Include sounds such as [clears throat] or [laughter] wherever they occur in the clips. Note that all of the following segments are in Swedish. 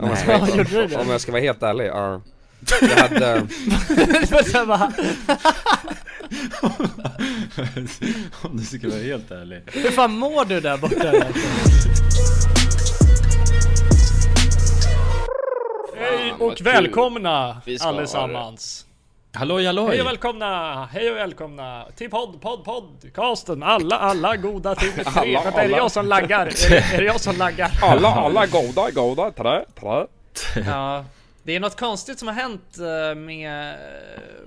Om jag, ska, Ja, gjorde du det? om jag ska vara helt ärlig, ja Jag hade, [laughs] Om du ska vara helt ärlig. Hur fan mår du där borta? Hej och välkomna allesammans! Halloj halloj! Hej och välkomna! Hej och välkomna till podd, podd, podcasten! Alla, alla goda till [laughs] tre! Alla, Vänta, är det alla. jag som laggar? Är det, är det jag som laggar? [laughs] alla, alla goda, goda, trä, trä [laughs] Ja, det är något konstigt som har hänt eh, med,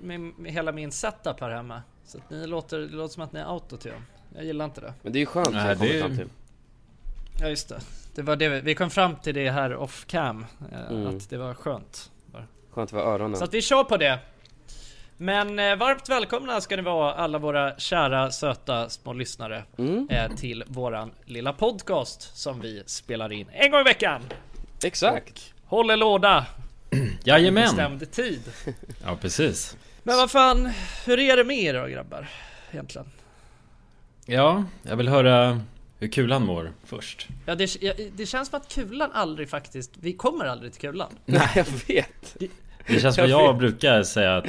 med, med hela min setup här hemma. Så att ni låter, det låter som att ni är autotune. Jag gillar inte det. Men det är ju skönt Nej, kommit det fram till Ja just det. Det var det vi, vi kom fram till det här off cam. eh, Mm. Att det var skönt. Skönt för öronen Så att vi kör på det. Men eh, varmt välkomna ska ni vara alla våra kära söta små lyssnare mm, eh, till våran lilla podcast som vi spelar in en gång i veckan. Exakt Håller låda [clears throat] Jajamän! bestämd tid. Ja precis. Men vad fan, hur är det med er då grabbar? Egentligen? Ja, jag vill höra hur kulan mår först. Ja det, det känns som att kulan aldrig faktiskt, vi kommer aldrig till kulan. Nej jag vet Det känns som Jag brukar säga att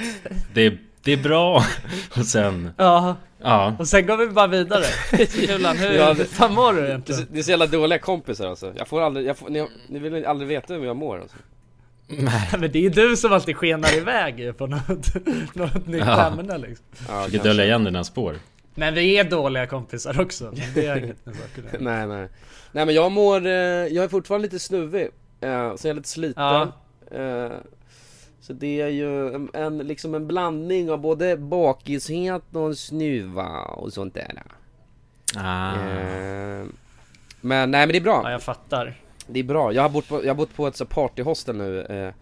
det, det är bra [laughs] och sen, Ja, ja. och sen går vi bara vidare. [laughs] Kulan, hur Ja, det- fan mår du det är, egentligen? det är så jävla dåliga kompisar alltså Jag får aldrig, jag får, ni, ni vill aldrig veta hur jag mår alltså Nej. Men det är ju du som alltid skenar iväg på något, [laughs] något nytt Ja. ämne liksom. ja, Försöker dölja igen dina spår. Men vi är dåliga kompisar också, men det är inget med. Nej nej Nej men jag mår, eh, jag är fortfarande lite snuvig eh, Så jag är lite sliten Ja. Så det är ju en, en, liksom en blandning av både bakishet och snuva och sånt där Ah. eh, Men nej men det är Ja, bra, jag fattar. det är bra Jag har bott på, jag har bott på ett så partyhostel nu eh,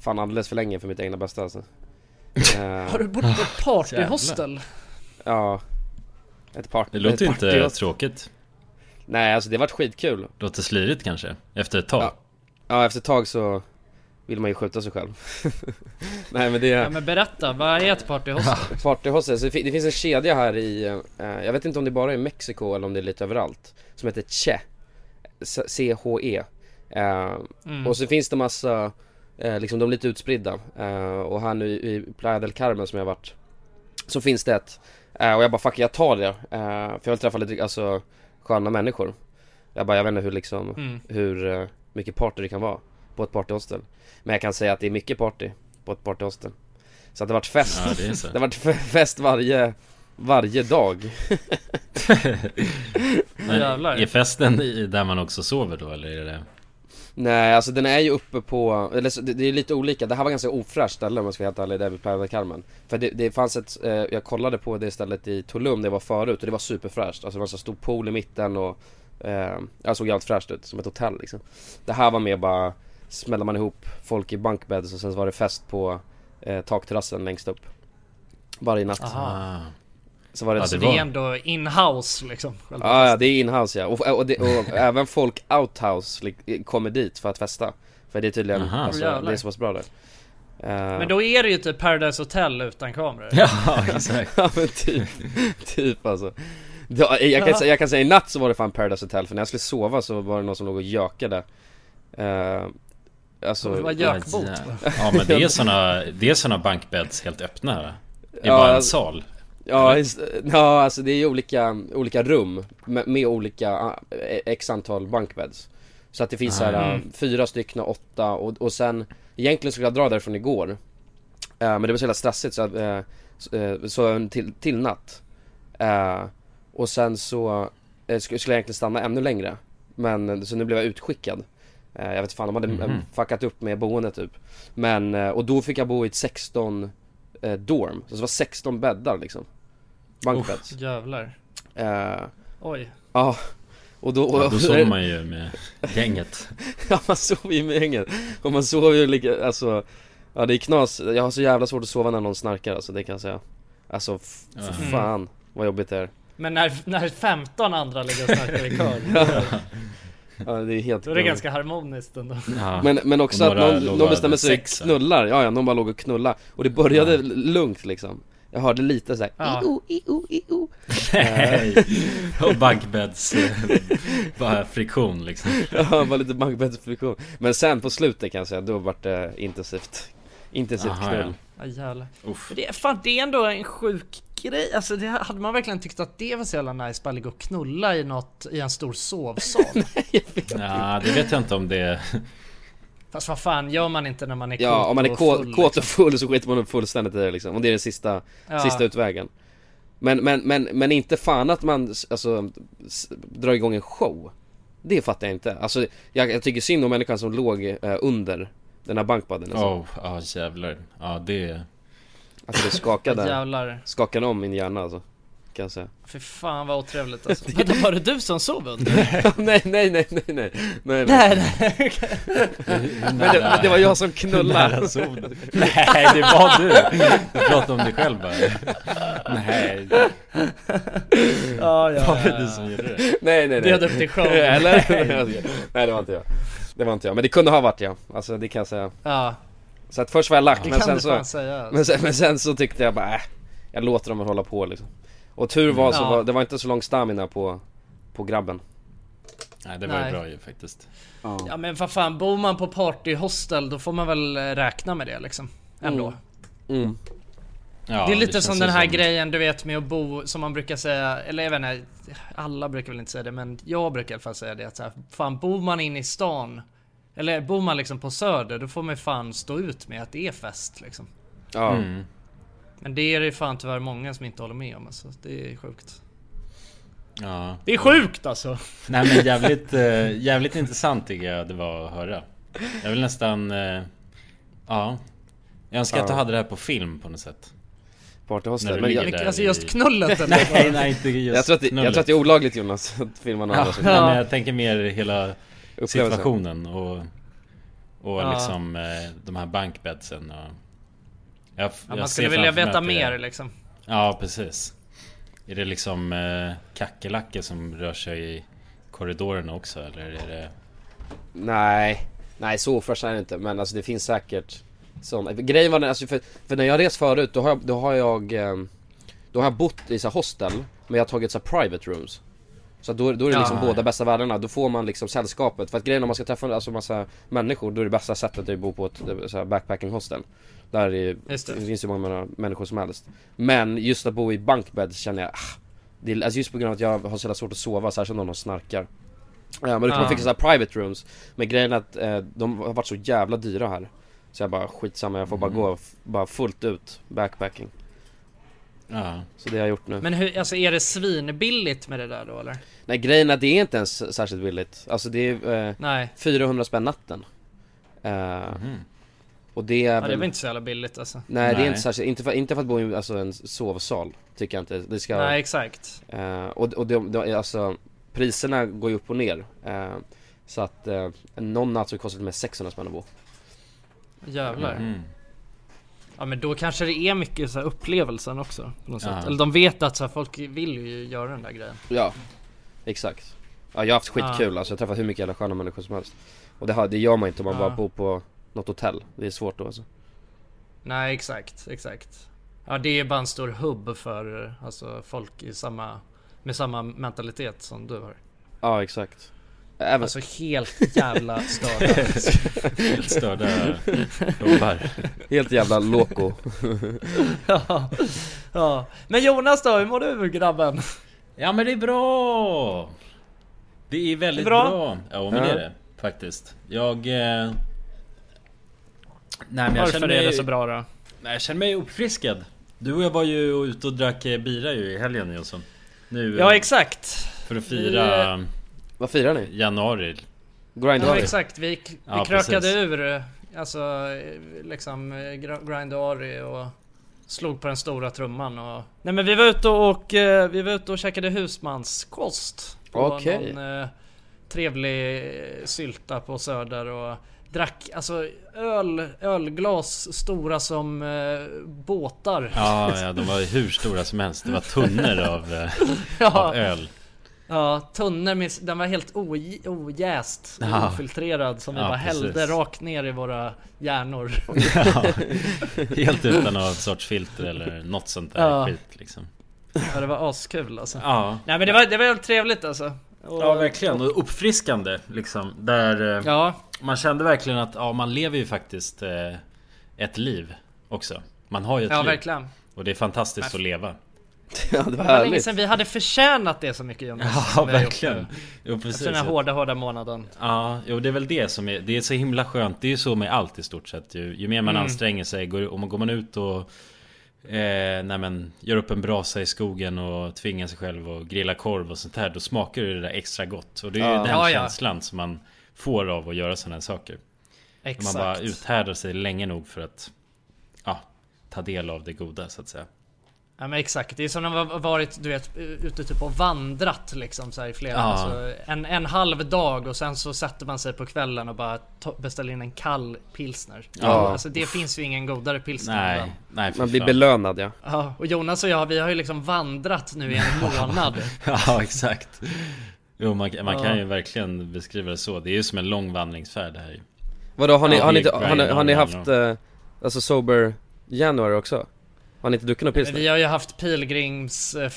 Fan alldeles för länge för mitt egna bästa alltså [laughs] eh, Har du bott på ett [laughs] partyhostel? Ja Ett party Det låter ju ett inte tråkigt. Nej alltså det har varit skitkul Låter slirigt kanske, efter ett tag. Ja. Ja efter ett tag så vill man ju skjuta sig själv. [laughs] Nej men det Ja men berätta, vad är ett partyhostel? Partyhostel, så det fi- det finns en kedja här i, eh, jag vet inte om det bara är i Mexiko eller om det är lite överallt Som heter Che. C-H-E eh, Mm. Och så finns det massa, eh, liksom de är lite utspridda. Och här nu i Playa del Carmen som jag har varit Så finns det ett Och jag bara fuck jag tar det, för jag vill träffa lite, alltså sköna människor. Jag bara jag vet inte hur liksom, Mm. hur mycket party det kan vara på ett partyhostel Men jag kan säga att det är mycket party på ett partyhostel Så att det har varit fest. Ja, det [laughs] det fe- fest varje, varje dag. [laughs] Men Jävlar. är festen där man också sover då eller är det? Nej alltså den är ju uppe på, eller det, det är lite olika, det här var ganska ofräscht ställe om jag ska vara helt ärlig, där vid Playa del Carmen. För det, det fanns ett, eh, jag kollade på det stället i Tulum där jag var förut och det var superfräscht. Alltså det var en så stor pool i mitten och, eh, jag såg jävligt fräscht ut, som ett hotell liksom. Det här var mer bara, smällde man ihop folk i bunkbeds och sen så var det fest på eh, takterrassen längst upp Varje natt, Aha. Ah. så var det, Ja, Så det är ändå in-house liksom? Ja, ja det är inhouse ja, och, och, det, och [laughs] även folk outhouse li- kommer dit för att festa För det är tydligen, Aha. alltså, Jävlar. det är så pass bra där Eh, Men då är det ju typ Paradise Hotel utan kameror. [laughs] Ja, exakt. Ja men typ, typ alltså Då- jag, kan, Ja. säga- jag kan säga i natt så var det fan Paradise Hotel för när jag skulle sova så var det någon som låg och gökade uh, Alltså, Det var gökbot. Ja, men det är [laughs] såna, det är såna bankbeds helt öppna. Det är Ja, bara en sal. ja, just- ja alltså det är ju olika, olika rum med, med olika ah, x antal bunkbeds Så att det finns så här Mm. ah, fyra stycken, åtta och, och sen Egentligen skulle jag dra därifrån igår. Eh, Men det var så jävla stressigt så, eh, så, eh, så en till, till natt. Eh, Och sen så eh, skulle jag egentligen stanna ännu längre. Men så nu blev jag utskickad Jag vet inte fan, de hade mm fuckat upp med boendet typ. Men, eh, och då fick jag bo i ett 16 eh, dorm, så det var 16 bäddar liksom. Bunkbeds Jävlar. Eh, Oj. Ja. Och då, och, Ja, då sover man ju med gänget. [laughs] Ja man sover ju med gänget. Och man sover ju lika, alltså Ja det är knas, jag har så jävla svårt att sova när någon snarkar alltså det kan jag säga. Alltså för fan vad jobbigt det är. Men när, när 15 andra ligger och snackar i kör, [laughs] Ja det är helt då är det ganska harmoniskt ändå. Ja. Men, men också att några någon, någon bestämmer sig sex, knullar, ja ja, någon bara låg och knulla Och det började Ja. lugnt liksom Jag hörde lite såhär Ja. i-o, i-o, i-o. Nej. [laughs] Och bankbädds... [laughs] Bara friktion liksom. Ja, var lite bankbäddsfriktion Men sen på slutet kan jag säga, då vart det intensivt Intensivt Aha, knull Ja jävlar. Uff. Men Det, fan, det är ändå en sjuk grej. Alltså det, hade man verkligen tyckt att det var så jävla nice bara ligga och knulla i något, i en stor sovsal? [laughs] Ja, det vet jag inte om det... Fast vad fan gör man inte när man är Ja, kåt om man är och kåt, full, kåt och liksom? full så skiter man upp fullständigt i det liksom Om det är den sista, Ja. sista utvägen men, men, men, men inte fan att man alltså, drar igång en show Det fattar jag inte, alltså jag, jag tycker synd om människan som låg eh, under den här bankpadden alltså. Oh, ja jävlar. Ja, det... Alltså det skakade, [laughs] Jävlar. skakade om min hjärna alltså Kan jag säga Fy fan vad otrevligt [laughs] alltså. Vänta, var det du som sov under? [laughs] nej, nej, nej, nej, nej, nej, nej. nej, nej. Men det, men det var jag som knullade Nära solen. Nej, det var du! Du pratar om dig själv bara. Nej, Ja, ja, var det ja, du ja. som gjorde det? Nej, nej, nej Bjöd upp till show. Eller? nej det var inte jag Det var inte jag, men det kunde ha varit jag Alltså det kan jag säga Ja, Så att först var jag lack det men sen så säga. men sen, men sen så tyckte jag bara äh, Jag låter dem hålla på liksom Och tur var så Ja. var, det var inte så lång stamina på På grabben Nej, det var ju Nej. bra ju faktiskt. Ja men vad fan, bor man på partyhostel då får man väl eh, räkna med det liksom. Ändå. mm. Ja, det är lite känns som den här grejen du vet med att bo, som man brukar säga, eller jag vet inte, alla brukar väl inte säga det men jag brukar i alla fall säga det att så här, fan bor man in i stan, eller bor man liksom på söder då får man fan stå ut med att det är fest liksom. Ja, Mm. Men det är det ju fan tyvärr många som inte håller med om alltså. Det är sjukt. Ja. Det är sjukt alltså! Nej men [laughs] jävligt, eh, jävligt intressant tycker jag det var att höra. Jag vill nästan... Eh, ja. Jag önskar att du Ja. hade det här på film på något sätt. Partyhostel Men jag, där Alltså i- just knullet [laughs] eller? Nej, nej inte just jag, tror att det, jag tror att det är olagligt Jonas [laughs] att filma någon Ja, annan nej, men jag tänker mer hela upplevelsen situationen och... Och Ja. liksom eh, de här bankbedsen och... Jag, Ja, jag man skulle vilja veta att det mer liksom. Ja precis. Är det liksom eh, kackerlackor som rör sig i korridorerna också eller är det... Nej, nej så ofräscht är det inte men alltså det finns säkert sådana. Grejen var den, alltså för, för när jag rest förut då har jag, då har jag, ehm, då har jag bott i så här hostel men jag har tagit så private rooms. Så då, då är det liksom Ja, båda ja. bästa världarna, då får man liksom sällskapet. För att grejen om man ska träffa alltså massa människor, då är det bästa sättet att bo på ett eh, så här backpacking hostel. Där är, det. det. finns ju många människor som helst. Men just att bo i bankbed känner jag, ah, det är, alltså just på grund av att jag har så jävla svårt att sova, särskilt om de snarkar. Ja men då kan Ja. man fixa så här private rooms Men grejen är att eh, de har varit så jävla dyra här Så jag bara skitsamma, jag får bara Mm. gå bara fullt ut backpacking Ja. Så det har jag gjort nu Men hur, alltså är det svinbilligt med det där då eller? Nej grejen är att det är inte ens särskilt billigt Alltså det är eh, Nej, 400 spänn natten eh, Mhm. Och det är ja, det väl var inte så jävla billigt alltså. Nej, det är Nej. inte särskilt, inte för, inte för att bo i alltså, en sovsal Tycker jag inte, det ska Nej exakt. Eh, och och de, de, alltså, priserna går ju upp och ner. Eh, så att eh, någon natt så kostar det med 600 spänn att bo. Jävlar. Mhm. Ja men då kanske det är mycket så här upplevelsen också. På något Ja. sätt. Eller de vet att så här, folk vill ju göra den där grejen. Ja, exakt. Ja, jag har haft skitkul alltså, jag har träffat hur mycket jävla sköna människor som helst. Och det, har, det gör man inte om man Ja. bara bor på något hotell. Det är svårt då alltså. Nej exakt, exakt. Ja det är bara en stor hubb för alltså, folk i samma, med samma mentalitet som du har. Ja, exakt. Även, Alltså helt jävla störda. [laughs] Helt störda gubbar. helt jävla loco. [laughs] ja, ja. Men Jonas då, hur mår du grabben? Ja men det är bra! Det är väldigt Det är bra. bra. Ja men det Ja. är det faktiskt. Jag... Eh... Nej men jag Varför känner är mig... det så bra då? Nej, jag känner mig uppfriskad. Du och jag var ju ute och drack eh, bira ju i helgen Jonsson. Nu Ja eh, exakt. för att fira Vad firar ni? januari. Grind Ja exakt, vi, vi Ja, krökade precis. ur eh, Alltså eh, liksom eh, Grindari och Slog på den stora trumman och Nej men vi var ute och, vi var ute och käkade husmanskost På Okej. någon eh, trevlig sylta på Söder och Drack alltså öl, ölglas stora som eh, båtar Ja, ja, de var hur stora som helst. Det var tunnor av, eh, [laughs] Ja. av öl. Ja, tunnor med, den var helt oj- ojäst och Ja. ofiltrerad som vi Ja, bara hällde precis. rakt ner i våra hjärnor. [laughs] Ja, helt [laughs] utan någon sorts filter eller något sånt där Ja. skit liksom. Ja, det var askul alltså. Ja, Nej men det var, det var väldigt trevligt alltså. Och, ja verkligen. Och uppfriskande liksom. Där eh, Ja, man kände verkligen att ja, man lever ju faktiskt eh, ett liv också. Man har ju ett ja liv. verkligen. Och det är fantastiskt att leva. [laughs] Ja det var Det var länge sedan vi hade förtjänat det så mycket Jonas. Ja, verkligen. Jo, precis. Efter den här hårda, hårda månaden. Ja, jo det är väl det som är Det är så himla skönt Det är ju så med allt i stort sett ju, ju mer man Mm. anstränger sig går, Om man går man ut och eh, nej men, Gör upp en brasa i skogen och tvingar sig själv att grilla korv och sånt här Då smakar det där extra gott Och det är ju Ja. den Ja, ja. känslan som man Får av att göra sådana här saker Exakt. Man bara uthärdar sig länge nog för att Ja Ta del av det goda så att säga Ja men exakt, det är som när man har varit du vet ute typ och vandrat liksom så här i flera, Ja. alltså, en, en halv dag och sen så sätter man sig på kvällen och bara beställer in en kall pilsner. Ja. Alltså det finns ju ingen godare pilsner. Nej, nej Man blir belönad ja. Ja, och Jonas och jag vi har ju liksom vandrat nu i en [laughs] månad. [laughs] Ja exakt Jo man, man Ja. kan ju verkligen beskriva det så Det är ju som en lång vandringsfärd det här ju. Vadå har ni, Ja, har ni, har ni, har ni haft eh, alltså sober januari också? Har ni inte druckit någon pilsner? vi har ju haft pilgrims... eh,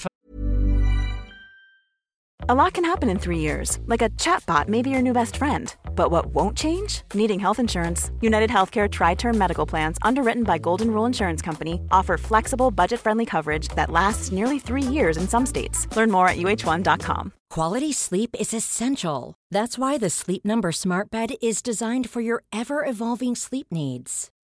A lot can happen in three years, like a chatbot may be your new best friend. But what won't change? Needing health insurance. United Healthcare Tri Term Medical Plans, underwritten by Golden Rule Insurance Company, offer flexible, budget friendly coverage that lasts nearly three years in some states. Learn more at uh1.com. Quality sleep is essential. That's why the Sleep Number Smart Bed is designed for your ever evolving sleep needs.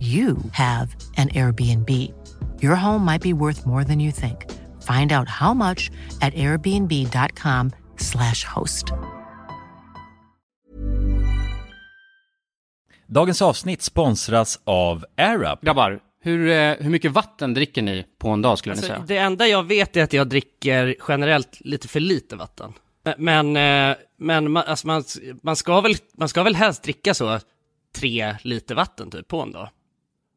you have an Airbnb. Your home might be worth more than you think. Find out how much at airbnb.com/slash host. Dagens avsnitt sponsras av AirUp. Grabbar, hur, eh, hur mycket vatten dricker ni på en dag skulle ni Alltså, säga? det enda jag vet är att jag dricker generellt lite för lite vatten. Men, eh, men man, alltså man, man, ska väl, man ska väl helst dricka så tre liter vatten typ på en dag.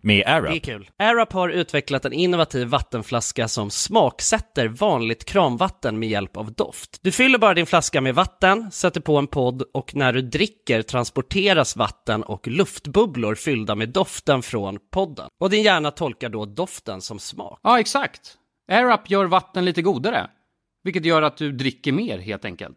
Med Det är kul. AirUp har utvecklat en innovativ vattenflaska som smaksätter vanligt kranvatten med hjälp av doft. Du fyller bara din flaska med vatten, sätter på en podd och när du dricker transporteras vatten och luftbubblor fyllda med doften från podden. Och din hjärna tolkar då doften som smak. Ja, exakt. AirUp gör vatten lite godare. Vilket gör att du dricker mer helt enkelt.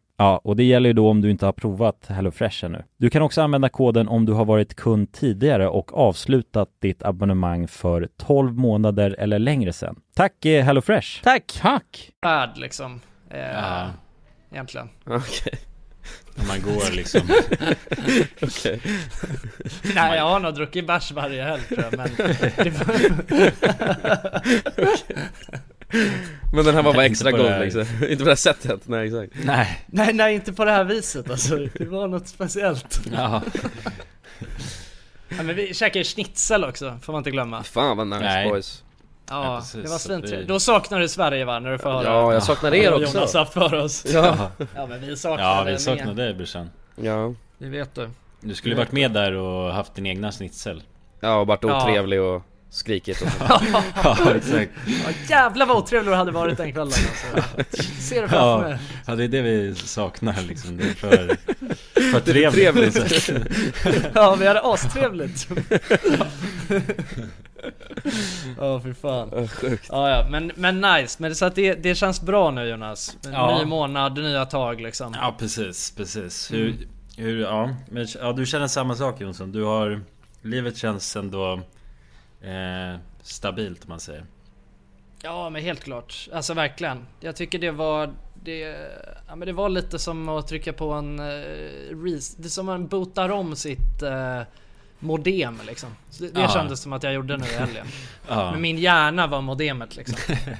Ja, och det gäller ju då om du inte har provat HelloFresh ännu. Du kan också använda koden om du har varit kund tidigare och avslutat ditt abonnemang för 12 månader eller längre sedan. Tack eh, HelloFresh! Tack! Tack! Värld liksom. Eh, Ja. Egentligen. Okej. När man går [laughs] liksom. Okej. Nej jag har nog druckit bärs varje helg tror jag men... [laughs] Men den här var bara extra god liksom. Inte på det här sättet, nej exakt. Nej. nej nej inte på det här viset alltså. Det var något speciellt. Ja. Ja, men vi käkade schnitzel också, får man inte glömma. Fan vad nice Nej. boys. Ja, Ja, precis. det var svintrevligt. vi- Då saknar du Sverige va, när du får höra? Ja, jag saknar er också. Jonas haft för oss. Ja. Ja men vi saknar Ja, det vi saknar dig brorsan. Ja. Det vet du. Du skulle varit med där och haft din egna schnitzel. Ja, och varit otrevlig och skrikit och så. [laughs] Ja, exakt. Ja, jävlar vad otrevlig du hade varit den kvällen alltså. [laughs] Ser du framför Ja, mig? ja, det är det vi saknar liksom. Det är för, [laughs] för trevligt. trevligt. Ja vi hade astrevligt. Ja fy fan. Sjukt. Ja ja men, men nice, men så att det, det känns bra nu Jonas. Ja. Ny månad, nya tag liksom. Ja, precis, precis. Hur, hur ja, men, ja, du känner samma sak Jonsson. Du har, livet känns ändå eh, stabilt man säger. Ja men helt klart, alltså verkligen. Jag tycker det var det, ja, men det var lite som att trycka på en res, Det är som man bootar om sitt uh, modem liksom. Så det, det Ja. kändes som att jag gjorde nu i helgen. [laughs] Ja. Men min hjärna var modemet liksom. [laughs]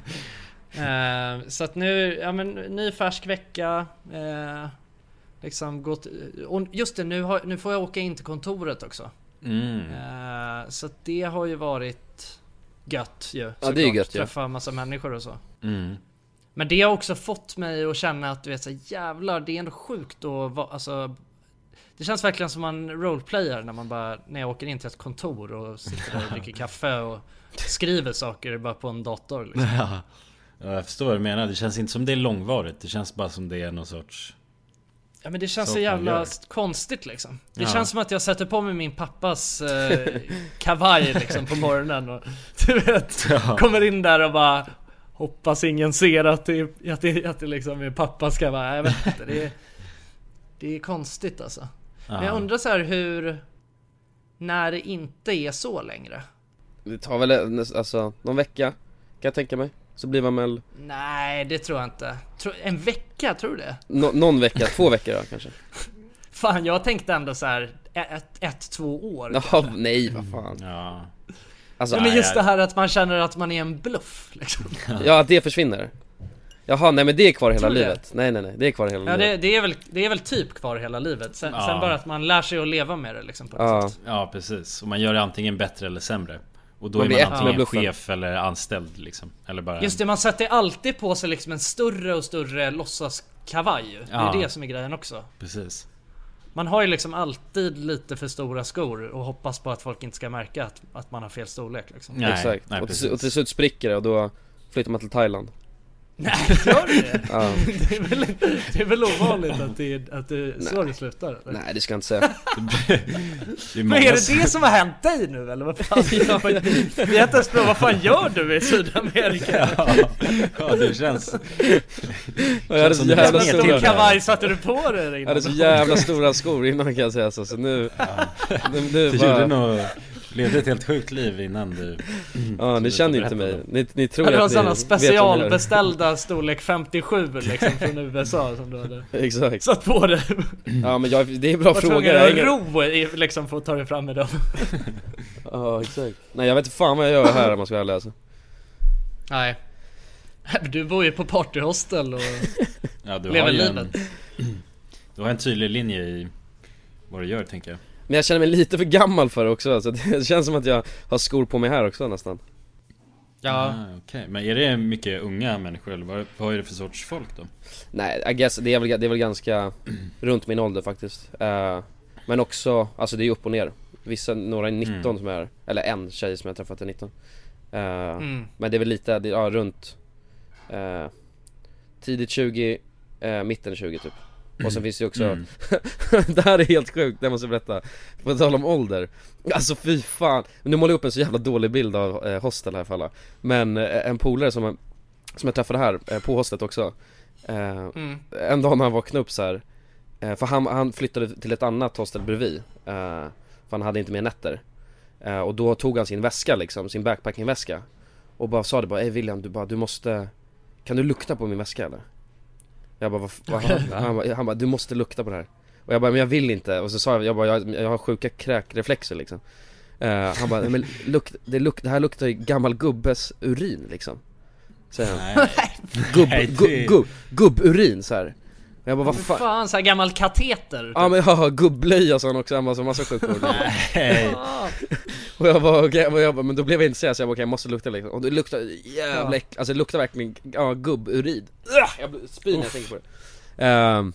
Eh, så att nu, ja men ny färsk vecka. eh, liksom gått, och just det, nu, har, nu får jag åka in till kontoret också. Mm. Eh, så det har ju varit gött ju. Ja, det är gött. Träffa massa människor och så. Mm. Men det har också fått mig att känna att du vet så jävlar det är ändå sjukt att vara, alltså Det känns verkligen som man roleplayar när man bara, när jag åker in till ett kontor och sitter där och dricker [laughs] kaffe och skriver saker bara på en dator liksom. Ja. [laughs] ja, jag förstår vad du menar. Det känns inte som det är långvarigt. Det känns bara som det är någon sorts... Ja men det känns Så så jävla konstigt liksom. Det Ja. känns som att jag sätter på mig min pappas eh, [laughs] kavaj liksom på morgonen och [laughs] du vet, Ja. kommer in där och bara Hoppas ingen ser att det, att det, att det liksom är pappas kavaj. Jag vet inte, det är, det är konstigt alltså. Men jag Ja. undrar så här hur När det inte är så längre. Det tar väl alltså, någon vecka kan jag tänka mig Så blir man väl Nej det tror jag inte. En vecka, tror du det? nå- någon vecka, två veckor då kanske [laughs] Fan jag tänkte ändå så här ett, ett två år. Jaha, nej vad fan Ja. Alltså, ja, men just det här att man känner att man är en bluff liksom. [laughs] Ja, att det försvinner Jaha, nej men det är kvar hela det? livet Nej nej nej, det är kvar hela Ja det, livet det, är väl, det är väl typ kvar hela livet. Sen, Ja. sen bara att man lär sig att leva med det liksom på något Ja, sätt. ja, precis. Och man gör det antligen bättre eller sämre. Och då Man är blir man antingen bluffen. chef eller anställd liksom. Eller bara Just det, man sätter alltid på sig liksom en större och större låtsaskavaj. Det Ja. är det som är grejen också. Precis. Man har ju liksom alltid lite för stora skor och hoppas på att folk inte ska märka att, att man har fel storlek liksom. Nej, exakt nej, och, till, och till slut spricker det och då flyttar man till Thailand Nej, gör du det? Ja, [laughs] Det är väl, det är väl ovanligt att det, är- att det är så det slutar eller? nej det ska jag inte säga [laughs] Det är Men är det som- det som har hänt dig nu eller vad fan? [laughs] Vi har inte ens frågat, vad fan gör du i Sydamerika? Ja, ja, det känns... Jag hade så det jävla stora kavaj satte du på dig där Jag hade innan? så jävla stora skor innan kan jag säga så, så nu, nu, nu Du bara, gjorde nog... Levde ett helt sjukt liv innan du... Ja, ni känner berättade inte mig, ni, ni tror Det var att ni sådana vet är. specialbeställda storlek 57 liksom från USA som du hade [laughs] Exakt satt på dig. [clears throat] Ja men jag, det är en bra Var fråga, tvungen jag har att ro i, liksom för att ta dig fram med dem. [laughs] Ja exakt Nej jag vet inte fan vad jag gör här om man ska vara ärlig alltså. Nej. Du bor ju på partyhostel och Ja, du lever har ju livet. en... [clears throat] Du har en tydlig linje i vad du gör tänker jag. Men jag känner mig lite för gammal för det också, så [laughs] det känns som att jag har skor på mig här också nästan Ja. Ah, Okej, men är det mycket unga människor eller vad, vad är det för sorts folk då? Nej, I guess, det är väl, det är väl ganska [clears throat] runt min ålder faktiskt Eh, Men också, alltså det är upp och ner Vissa, några är 19 Mm. som är, eller en tjej som jag träffat är 19 Eh, Mm. Men det är väl lite, det, ja runt eh, Tidigt 20, eh, mitten 20 typ Och sen finns det ju också, Mm. [laughs] det här är helt sjukt, det måste jag berätta På tal om ålder Alltså fy fan, nu målar jag upp en så jävla dålig bild av eh, hostel här för alla Men eh, en polare som, som jag träffade här, eh, på hostet också eh, Mm. En dag när han vaknade upp så här, eh, För han, han flyttade till ett annat hostel bredvid eh, För han hade inte mer nätter eh, Och då tog han sin väska liksom, sin backpackingväska Och bara sa det bara, ey William du bara, du måste Kan du lukta på min väska eller? Jag bara, vad, vad, han, han, bara, han bara, du måste lukta på det här. Och jag bara, men jag vill inte. Och så sa jag, jag bara, jag, jag har sjuka kräkreflexer liksom. Eh, Han bara, men lukt, det, luk, det här luktar ju gammal gubbes urin liksom. Säger han. Gubb, Nej, gu, det- gu, gubburin så här. Jag bara, vad fan? fan, så här gammal kateter. Ja men ja, gubbblöja sa han också, han bara så massa sjuka ord [laughs] Nej. [laughs] Och jag bara okej, och jag bara, men då blev jag intresserad så jag bara okej jag måste lukta liksom Och det luktar jävla äck, alltså det luktar verkligen, ja gubburin Ugh, Jag blir- spyr när jag tänker på det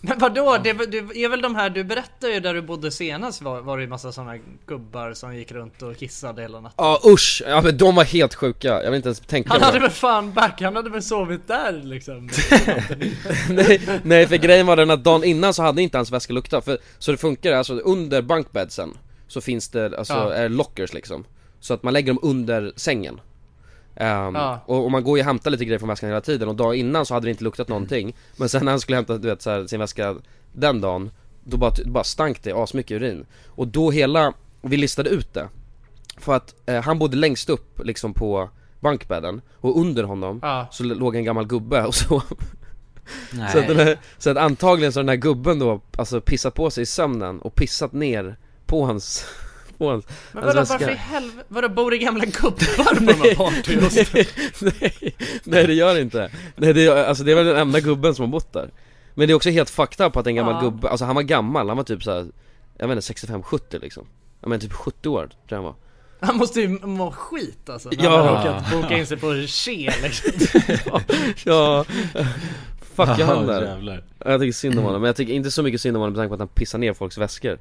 Men vadå? Det, det är väl de här, du berättade ju där du bodde senast var, var det ju massa sådana gubbar som gick runt och kissade hela natten. Ja usch, ja men de var helt sjuka, jag vill inte ens tänka Han hade väl fan back, han hade väl sovit där liksom. [laughs] nej, nej för grejen var den att dagen innan så hade inte hans väska luktat, för så det funkar alltså under bunkbedsen Så finns det alltså, Ja. är lockers liksom Så att man lägger dem under sängen Ehm, Ja. och, och man går ju och hämtar lite grejer från väskan hela tiden och dagen innan så hade det inte luktat någonting Men sen när han skulle hämta du vet, så här, sin väska den dagen Då bara, bara stank det asmycket urin Och då hela, vi listade ut det För att eh, han bodde längst upp liksom på bankbädden Och under honom Ja. så låg en gammal gubbe och [laughs] så Nej. Så att, den här, så att antagligen så har den här gubben då, alltså pissat på sig i sömnen och pissat ner på hans, på hans, Men hans vadå, väska. varför i helvete? Vadå, bor det gamla gubbar på de här partyhusen? nej, nej det gör det inte. Nej det, är- alltså det är väl den enda gubben som har bott där. Men det är också helt fucked up att en gammal Ja. gubbe, alltså han var gammal, han var typ såhär, jag vet inte 65-70 liksom. Ja men typ 70 år tror jag han var. Han måste ju må skit alltså, när Ja. han har råkat boka in sig på Che liksom. [laughs] Ja, [laughs] fuck Ja, han där. jävlar. Jag tycker synd om honom, men jag tycker inte så mycket synd om honom med tanke på att han pissar ner folks väskor.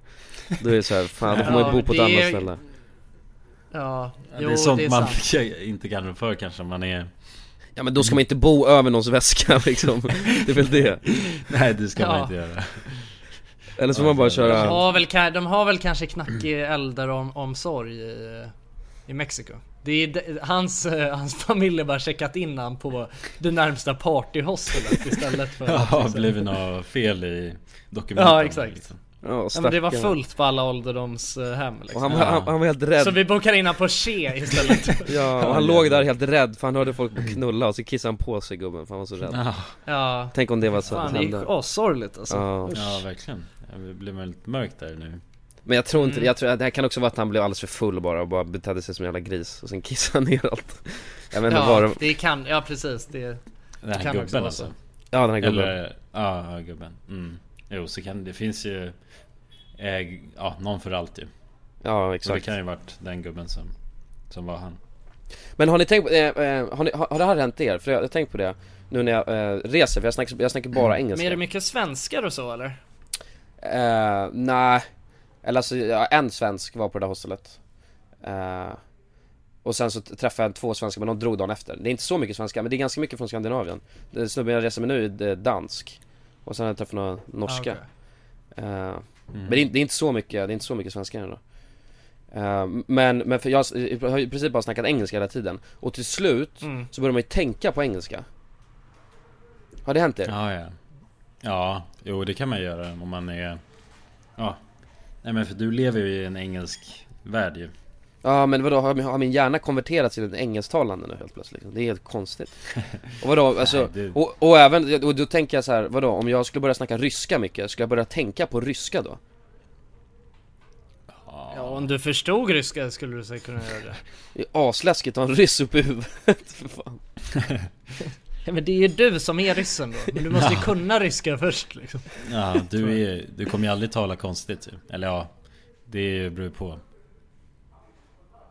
Då är det såhär, fan då får man ju bo på ett annat är- ställe. Ja, jo det är sånt det är man sant. [laughs] inte kan för kanske man är Ja men då ska man inte bo över någons väska [laughs] liksom. Det är väl det. Nej det ska man Ja. inte göra Eller så får man bara De köra har väl, de har väl kanske knackig äldreomsorg i, i Mexiko. Det är, hans, eh, hans familj har bara checkat in han på det närmsta partyhostelet istället för [laughs] att Ja, liksom- blivit något fel i dokumenten Ja exakt. liksom. Ja, Ja, men det var fullt på alla ålderdomshem liksom. han, var- han, han var helt rädd Så vi bokar in han på Che istället. [laughs] Ja, och han låg där helt rädd för han hörde folk knulla och så kissade han på sig gubben för han var så rädd Ja, Ja. Tänk om det var så Fan det är assorgligt alltså. Ja. Ja verkligen ja, Det blir väldigt mörkt där nu Men jag tror inte Mm. jag tror att det här kan också vara att han blev alldeles för full bara och bara betedde sig som en jävla gris och sen kissade han ner allt Jag vet inte Ja, vad det... det kan, ja precis det, Den här kan också gubben vara alltså så. Ja den här gubben Eller, ja, ja gubben mm. Jo så kan det finns ju eh, Ja, någon för allt ju Ja Så det exakt kan ju varit den gubben som Som var han Men har ni tänkt på, eh, eh, har, ni, har, har det här hänt er? För jag har tänkt på det nu när jag eh, reser, för jag snackar, jag snackar bara engelska Men är det mycket svenskar och så eller? Eh, nej, eller alltså ja, en svensk var på det där hostelet eh, Och sen så träffade jag två svenskar men de drog dagen efter Det är inte så mycket svenskar men det är ganska mycket från Skandinavien Det Snubben jag reser med nu är dansk Och sen har jag träffat några norska Ah, okej. Eh, Mm. Men det är, det är inte så mycket, det är inte så mycket svenskar ändå Eh, Men, men för jag har i princip bara snackat engelska hela tiden Och till slut Mm. så börjar man ju tänka på engelska Har det hänt er? Ja, ja. Ja, jo det kan man göra om man är... Ja. Nej men för du lever ju i en engelsk värld ju. Ja men vadå, har min, har min hjärna konverterat till en engelsktalande nu helt plötsligt? Det är helt konstigt [laughs] Och vadå, alltså, och, och även, och då tänker jag så här, vadå, om jag skulle börja snacka ryska mycket, skulle jag börja tänka på ryska då? Ja om du förstod ryska skulle du säkert kunna göra det. Det är asläskigt att ha en ryss uppe i huvudet, [laughs] för fan [laughs] Ja, men det är ju du som är ryssen då. Men du måste ju kunna ryska först liksom. Ja, du, är, du kommer ju aldrig tala konstigt. Eller ja, det beror ju på.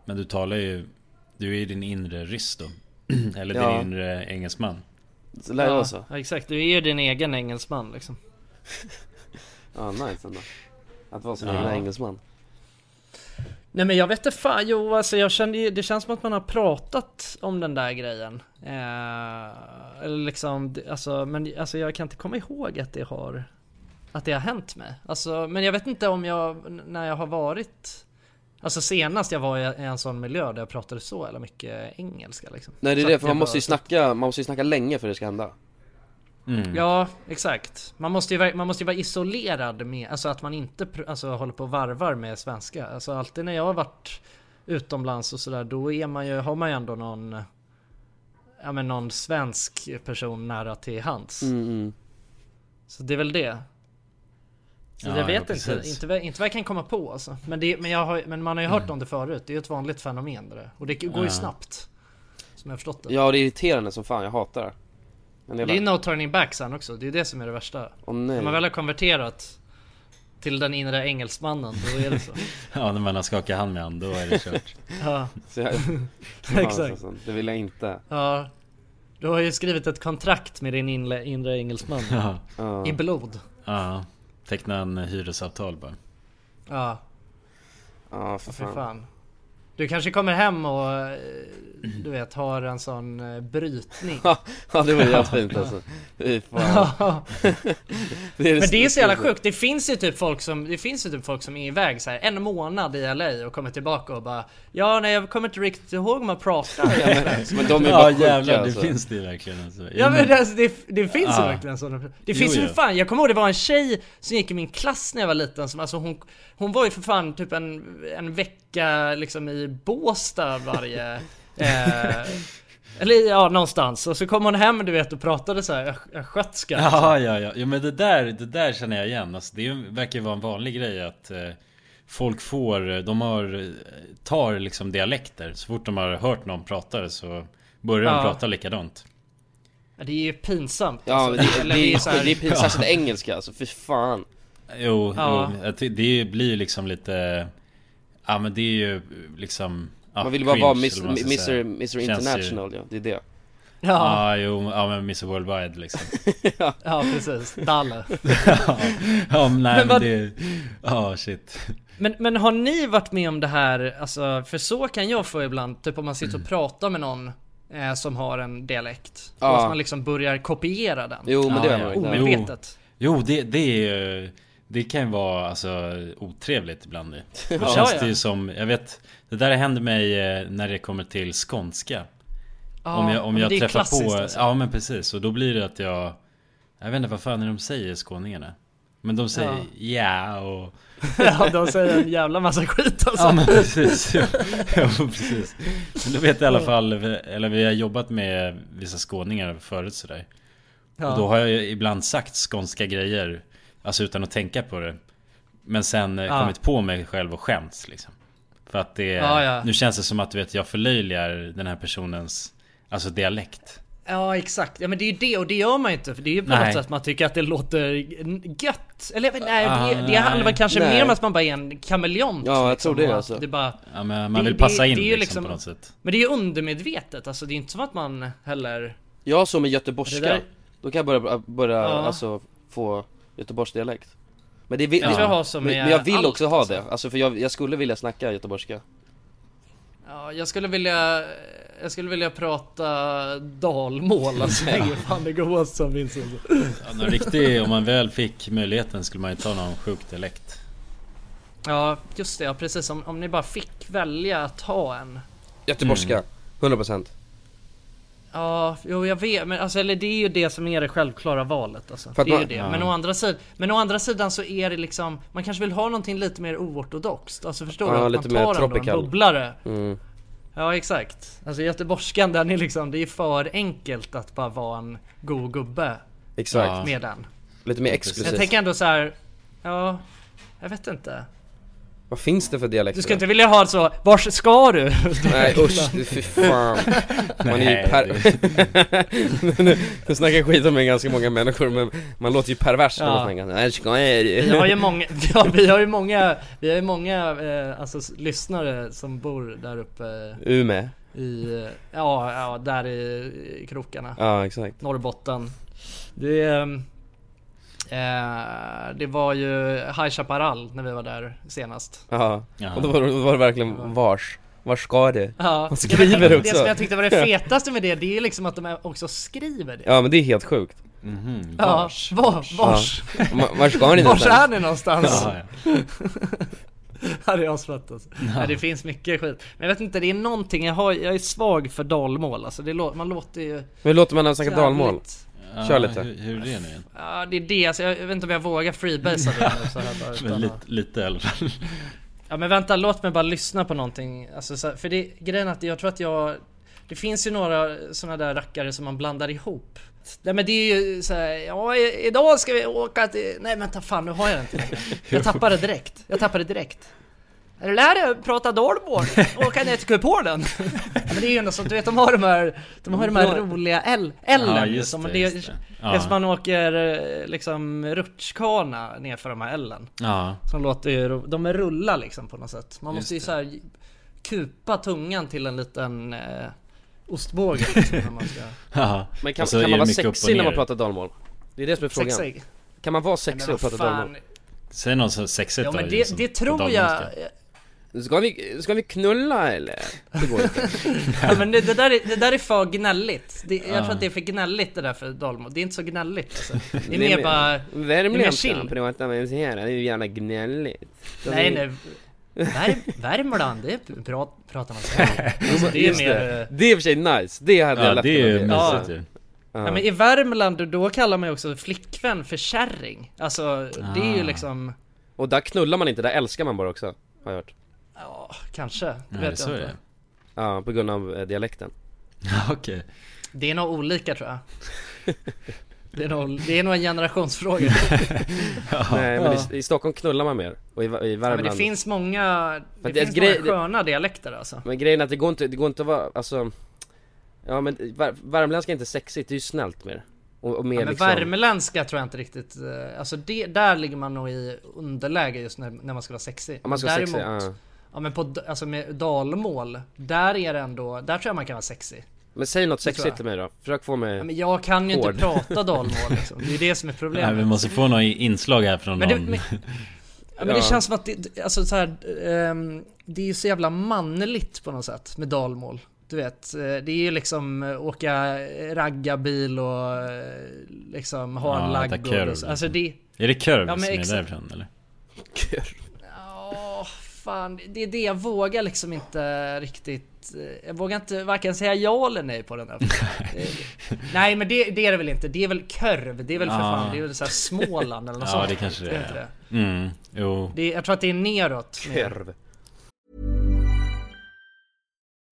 Men du talar ju... Du är ju din inre ryss då. [clears throat] Eller Ja. din inre engelsman. Så lär vara så? ja, exakt. Du är ju din egen engelsman liksom. [laughs] Ja, nice ändå Att vara sin Ja. egen engelsman Nej men jag vet inte fan, jo alltså jag kände det känns som att man har pratat om den där grejen. Eh, eller liksom, alltså, men alltså jag kan inte komma ihåg att det har, att det har hänt mig. Alltså, men jag vet inte om jag, när jag har varit, alltså senast jag var i en sån miljö där jag pratade så eller mycket engelska liksom. Nej det är Så det, för man måste ju snacka, man måste ju snacka länge för det ska hända Mm. Ja, exakt. Man måste ju, man måste ju vara isolerad med, alltså att man inte alltså, håller på och varvar med svenska. Alltså alltid när jag har varit utomlands och sådär, då är man ju, har man ju ändå någon, ja men någon svensk person nära till hands. mm, mm. Så det är väl det. Så Ja, jag vet ja, inte, inte, inte vad jag kan komma på alltså. Men, det, men, jag har, men man har ju hört om det förut, det är ju ett vanligt fenomen det där. Och det går ju Ja. snabbt. Som jag har förstått det. Ja det är irriterande som fan, jag hatar det Det är no turning back sen också, det är det som är det värsta. Nej När man väl har konverterat till den inre engelsmannen, då är det så. [laughs] Ja, när man har skakat hand med han, då är det kört. [laughs] Ja, Så jag, [laughs] Exakt. Alltså, det vill jag inte ja. Du har ju skrivit ett kontrakt med din inre, inre engelsman. Ja, Ja. I blod. ja. Teckna en hyresavtal bara. Ja, Ja för för fan fan. Du kanske kommer hem och eh, du vet har en sån eh, brytning. [laughs] Ja det vore jättefint alltså Fy fan [laughs] det är Men det är så jävla sjukt, det finns ju typ folk som, det finns ju typ folk som är iväg så här en månad i LA och kommer tillbaka och bara Ja nej jag kommer inte riktigt ihåg hur man pratar [laughs] Men de är Ja bara sjuka jävlar, det alltså. finns det verkligen alltså. Ja men det, alltså, det, det finns ju Ja. verkligen sådana Det Jo, finns ju jo. för fan, jag kommer ihåg det var en tjej som gick i min klass när jag var liten som alltså hon Hon var ju för fan typ en, en vecka liksom i Båstad varje eh, Eller ja, någonstans. Och så kom hon hem du vet och pratade så här östgötska. Ja, ja, ja. ja men det där, det där känner jag igen. Alltså, det verkar vara en vanlig grej att eh, folk får, de har, tar liksom dialekter. Så fort de har hört någon prata det så börjar de Ja. prata likadant. Ja, Det är ju pinsamt. Ja alltså. det, Eller det, är så här- det är pinsamt, särskilt engelska alltså, fy fan Jo, Ja. jo det blir liksom lite Ja men det är ju liksom ja, Man vill ju bara vara Miss, Mr. Mr Känns ju- International ja, det är det Ja, Ja, jo, ja men Mr Worldwide liksom [laughs] ja precis. Dalle. [laughs] Ja, ja men nej Men men, det Ja shit Men, men har ni varit med om det här, alltså, för så kan jag få ibland, typ om man sitter och pratar med någon eh, som har en dialekt. Ja. Och att man liksom börjar kopiera den. Jo men det Ja, har ja. man ju Omedvetet. Jo det, det är ju Det kan ju vara alltså otrevligt ibland. [laughs] Då Ja, känns ja. det ju som, jag vet Det där händer mig eh, när det kommer till skånska Ja, Om jag, om jag det träffar på, alltså. ja men precis och då blir det att jag Jag vet inte vad fan är de säger skåningarna Men de säger ja, och [laughs] ja, de säger en jävla massa skit alltså. Ja men precis, ja, [laughs] ja precis Men då vet jag i alla fall, eller vi har jobbat med vissa skåningar förut sådär Ja. Och då har jag ibland sagt skånska grejer Alltså utan att tänka på det Men sen eh, Ja. kommit på mig själv och skämts liksom För att det, Ja, ja. nu känns det som att du vet jag förlöjligar den här personens Alltså dialekt Ja exakt, ja men det är ju det och det gör man ju inte för det är ju på Nej. något sätt man tycker att det låter gött. Eller nej, Ah, det, det handlar väl kanske Nej. mer om att man bara är en kameleont. Ja, jag liksom, tror det, alltså. Det bara, Ja men man Det- vill det- passa in det är ju liksom, liksom- på något sätt men det är ju undermedvetet, alltså det är inte som att man heller... Jag så med göteborgska, Det då kan jag börja, börja Ja. alltså få göteborgsdialekt. Men det vill, jag som men, jag vill allt, också ha det, alltså för jag, jag skulle vilja snacka göteborgska. Ja, jag skulle vilja... Jag skulle vilja prata dalmål alltså. [laughs] Det är fan det godaste som finns alltså. ja, någon riktig, Om man väl fick möjligheten skulle man ju ta någon sjuk dialekt. Ja, just det, ja precis. Om, om ni bara fick välja att ha en. Göteborgska, 100% Ja, jo jag vet, men alltså eller det är ju det som är det självklara valet alltså. Det är ju det. Ja. Men å andra sidan, men å andra sidan så är det liksom, man kanske vill ha någonting lite mer oortodoxt. Alltså förstår Ja, du? Att lite man mer tar ändå en bubblare. mm. Ja exakt. Alltså göteborgskan den är liksom, det är för enkelt att bara vara en god gubbe Exakt, Ja. med den. lite mer Jag exklusivt tänker ändå så här. ja, jag vet inte. Vad finns det för dialekter? Du ska inte vilja ha så, vars ska du? Nej usch, fy fan Man är ju per... [laughs] nu, nu snackar jag skit om mig ganska många människor men man låter ju pervers när man snackar Nej, ska jag- Vi har ju många, [laughs] ja, vi har ju många, vi har ju många eh, alltså, lyssnare som bor där uppe Umeå i, eh, ja, ja där i, i krokarna. Ja exakt Norrbotten. Det, ehm, eh, det var ju High Chaparral när vi var där senast. Ja, och då var, det- då var det verkligen vars Vars ska det? Ja, Man skriver det, det det också. som jag tyckte var det [laughs] fetaste med det, det är liksom att de också skriver det. Ja men det är helt sjukt Mhm, Ja, vars. vars, vars, Ma- Var ska ni vars är någonstans? ni någonstans? Ja, ja. [laughs] Ja det är asfett alltså. Nej, det finns mycket skit. Men jag vet inte, det är någonting, jag, har, jag är svag för dalmål alltså. Det lå, man låter ju... Hur låter man när man snackar dalmål? jävligt- Ja, Kör lite. Hur, hur är det nu igen? Ja det är det, alltså, jag vet inte om jag vågar freebasea det nu så här bara, [laughs] Men utan lite, lite i alla fall Ja men vänta, låt mig bara lyssna på någonting. Alltså, så, här- för det, grejen är att jag tror att jag... Det finns ju några såna där rackare som man blandar ihop. Nej men det är ju så här, ja idag ska vi åka till... Nej vänta fan nu har jag det inte längre. [laughs] Jag tappade direkt. Jag tappade direkt. Är du lär dig att prata dalmål? Åka ner till Kupolen? ja, men det är ju ändå så att du vet de har de här, de har de här roliga L, L'en Ja, just som det, det, just det. det är som man åker eh, liksom rutschkana ner för de här L'en. Ja, Som låter ju, de är rulla liksom på något sätt. Man Just måste ju det. så här kupa tungan till en liten eh, ostbåge [laughs] liksom, man ska... ja. Men kan, Och kan man det vara och sexig när man pratar dalmål? Det är det som är frågan Sexig. Kan man vara sexig och prata dalmål? Säg något så sexigt Ja då, men liksom, det, det på tror jag... Ska vi, ska vi knulla eller? Det går inte [laughs] Ja, men det, det, där är, det där är för gnälligt. Det, jag Ja. tror att det är för gnälligt det där för dalmål. Det är inte så gnälligt alltså. Det är mer bara... Värmländska chill. pratar man så här, det är ju jävla gnälligt De Nej är- nej. Vär, Värmland, det pra, pratar man så här. [laughs] Alltså, det är mer... det. Det är i och för sig nice, det hade jag Ja lätt det är ju mysigt ju Ja men i Värmland då kallar man ju också flickvän för kärring. Alltså det är ju Ah. liksom... Och där knullar man inte, där älskar man bara också Har jag hört Ja, kanske. Det Nej, vet jag inte. det Ja, på grund av eh, dialekten [laughs] Okej. Det är nog olika tror jag. Det är nog, det är nog en generationsfråga. [laughs] Nej men i, i Stockholm knullar man mer, och i, i Ja, men Värmland det finns många, det, det finns grej- många sköna dialekter alltså. Men grejen är att det går inte, det går inte att vara, alltså Ja men vär, värmländska är inte sexigt, det är ju snällt mer Och, och mer Ja, men liksom värmeländska tror jag inte riktigt, eh, alltså det, där ligger man nog i underläge just när, när man ska vara sexig. Om man ska vara sexig, däremot- ja. Ja men på, alltså med dalmål, där är det ändå, där tror jag man kan vara sexig. Men säg något sexigt till mig då, försök få mig Ja, men jag kan ju hård. inte prata dalmål [laughs] liksom. Det är det som är problemet. Nej, vi måste få några inslag här från Men det- någon. men- [laughs] Ja, men det känns som att det, alltså så här, ehm, det är ju så jävla manligt på något sätt med dalmål. Du vet, eh, det är ju liksom eh, åka raggarbil och eh, liksom ha en Ja, så. Alltså det... Är det korv Ja, som är exakt. därifrån eller? Åh, fan, det är det jag vågar liksom inte riktigt eh, Jag vågar inte varken säga ja eller nej på den frågan. [laughs] Det- Nej men det, det är det väl inte, det är väl körv, det är väl för Ja. fan, det är väl såhär Småland eller något [laughs] Ja sånt det kanske det är. inte är. det? Mm, jo. Det jag tror att det är neråt. Korv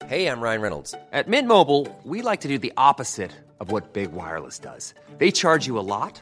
Hey, I'm Ryan Reynolds. At Mint Mobile, we like to do the opposite of what Big Wireless does. They charge you a lot,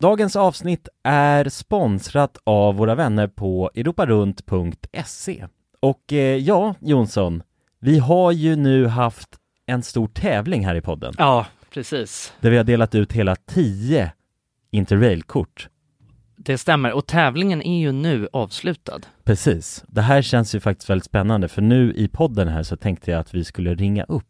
Dagens avsnitt är sponsrat av våra vänner på europarunt.se. Och eh, ja, Jonsson, vi har ju nu haft en stor tävling här i podden. Ja, precis. Där vi har delat ut hela 10 Interrail-kort. Det stämmer, och tävlingen är ju nu avslutad. Precis. Det här känns ju faktiskt väldigt spännande för nu i podden här så tänkte jag att vi skulle ringa upp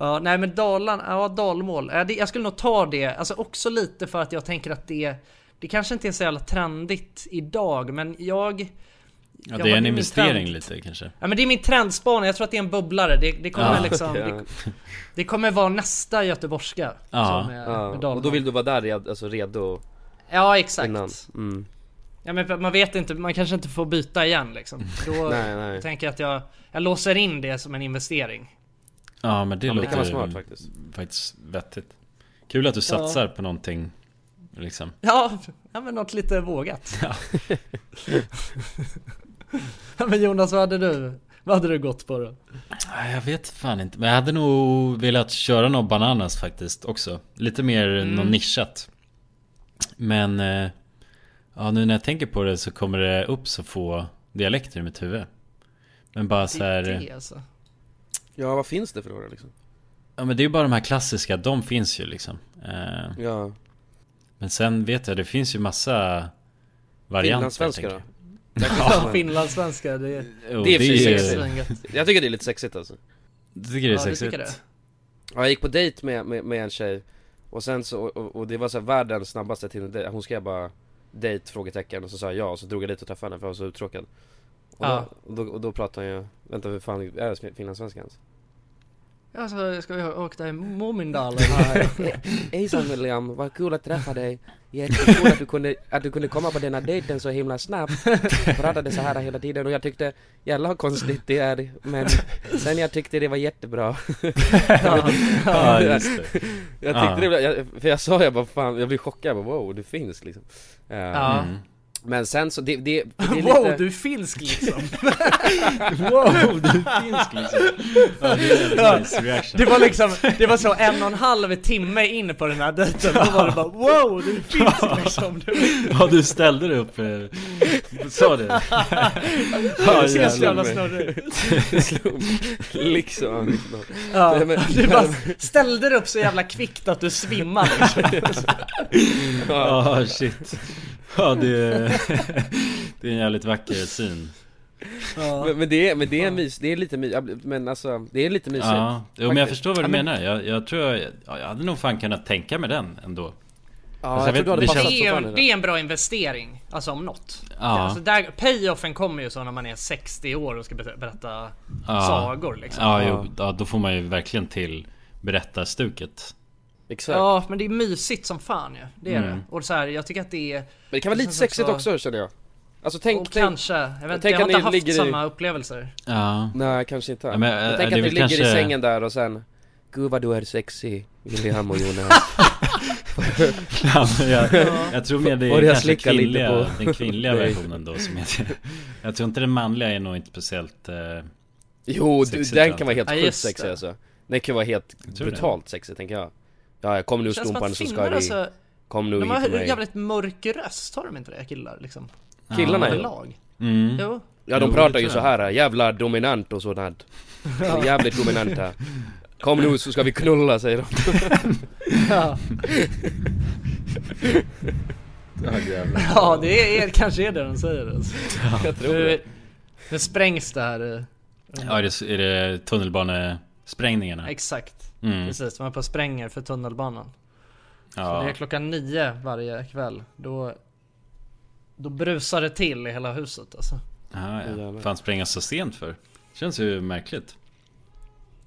Ja, nej men Dalarna, ja dalmål. Ja, jag skulle nog ta det, alltså också lite för att jag tänker att det, det kanske inte är så jävla trendigt idag, men jag... Ja, det är en investering lite kanske. Ja men det är min trendspaning, jag tror att det är en bubblare. Det, det kommer Ja. liksom... Ja. Det, det kommer vara nästa göteborgska. Ja, som är, ja. med dalmål. och då vill du vara där alltså redo Ja exakt. innan. Mm. Ja men man vet inte, man kanske inte får byta igen liksom. [laughs] Då Nej, nej. tänker jag att jag, jag låser in det som en investering. Ja men det Ja, men det låter vara smart faktiskt. faktiskt vettigt. Kul att du Ja. satsar på någonting liksom. Ja, ja men något lite vågat. Ja. [laughs] ja men Jonas, vad hade du? Vad hade du gått på då? Jag vet fan inte, men jag hade nog velat köra någon bananas faktiskt också. Lite mer Mm. någon nischat. Men eh, ja, nu när jag tänker på det så kommer det upp så få dialekter i mitt huvud. Men bara så här. Det alltså. Ja, vad finns det för några liksom? Ja men det är ju bara de här klassiska, de finns ju liksom. Eh, Ja. Men sen vet jag, det finns ju massa varianter. Finlandssvenska då? Ja, finlandssvenska, det är... Jo, Det är det är- sexigt. Jag tycker det är lite sexigt alltså. Du tycker det är Ja, sexigt? tycker det? Ja, jag gick på dejt med, med, med en tjej Och sen så, och, och det var så här världens snabbaste Tinder Hon skrev bara Date? Frågetecken och så sa jag ja och så drog jag dit och träffade henne för jag var så uttråkad Och, Ja. då, och, då, och då pratade jag Vänta hur fan är det finlandssvenska ens? Ja, så ska vi åka till Mumindalen? [laughs] Hejsan William, vad kul att träffa dig Jättekul att du kunde, att du kunde komma på denna dejten så himla snabbt Pratade så här hela tiden och jag tyckte Jävlar vad konstigt det är Men sen jag tyckte det var jättebra [laughs] Ja, [laughs] just det. Jag Ja. tyckte det, var- jag, för jag sa jag bara fan, jag blev chockad, jag bara, wow du finns liksom Eh, Ja. Mm. Men sen så, det, det, det är Wow, [laughs] lite... du är finsk liksom! Wow, du är finsk liksom! [laughs] [laughs] Ja, det är nice reaction. Det var liksom, det var så en och en halv timme in på den här dejten, då var det bara wow, du är finsk liksom! Ja, du ställde dig upp, eh, sa det? Det ser så jävla snurrigt Slump. liksom, liksom. Ja, men- du bara ställde dig upp så jävla kvickt att du svimmade liksom. Ja, shit. Ja, det är, [laughs] det är en jävligt vacker syn. Ja. men, men det är, men det är mys, det är lite mys, men alltså, det är lite mysigt Ja, jo, men jag förstår vad du menar. Jag, jag tror jag, ja, jag hade nog fan kunnat tänka mig den ändå. Ja, Alltså, jag, vet- det känns- Det är, det är en bra investering, alltså om något. Ja. Alltså där, payoffen kommer ju så när man är 60 år och ska ber- berätta Ja. sagor liksom. Ja, jo, ja, då får man ju verkligen till berättarstuket. Exakt Ja, men det är mysigt som fan ju. Det är Mm. det. Och så här, jag tycker att det är... Men det kan vara lite sexigt också- också känner jag Alltså tänk, och tänk kanske, jag vet tänk jag har att inte haft i- samma upplevelser. Ja. Nej kanske inte Ja, men, men, äh, Tänk det att väl ligger i kanske- sängen där och sen Gud vad du är sexy, William och Jonas [laughs] Ja, jag, jag tror mer det är kanske slicka lite kvinnliga, på- den kvinnliga [laughs] versionen då som heter Jag tror inte den manliga är nog inte speciellt eh, Jo, du, den kan vara jag helt Ja, sjukt sexig det. alltså Den kan vara helt brutalt sexig tänker jag Ja, jag kom nu att så ska vi alltså, Kom nu de har en jävligt mörk röst, har de inte det killar liksom? Killarna ja. Överlag. mm. Jo. Ja de Jo, pratar ju så här jävla dominant och sådant [laughs] Jävligt dominanta Kom nu så ska vi knulla säger de [laughs] Ja. [laughs] Ja, ja, det är, kanske är det de säger alltså. Jag tror det nu sprängs det här. eh, Ja, är det, är det tunnelbanesprängningarna? Exakt. Mm. Precis, de är på spränger för tunnelbanan. Så det Ja, är klockan nio varje kväll. Då, då brusar det till i hela huset alltså. ja, ja. Fan spränga så sent för? Känns ju märkligt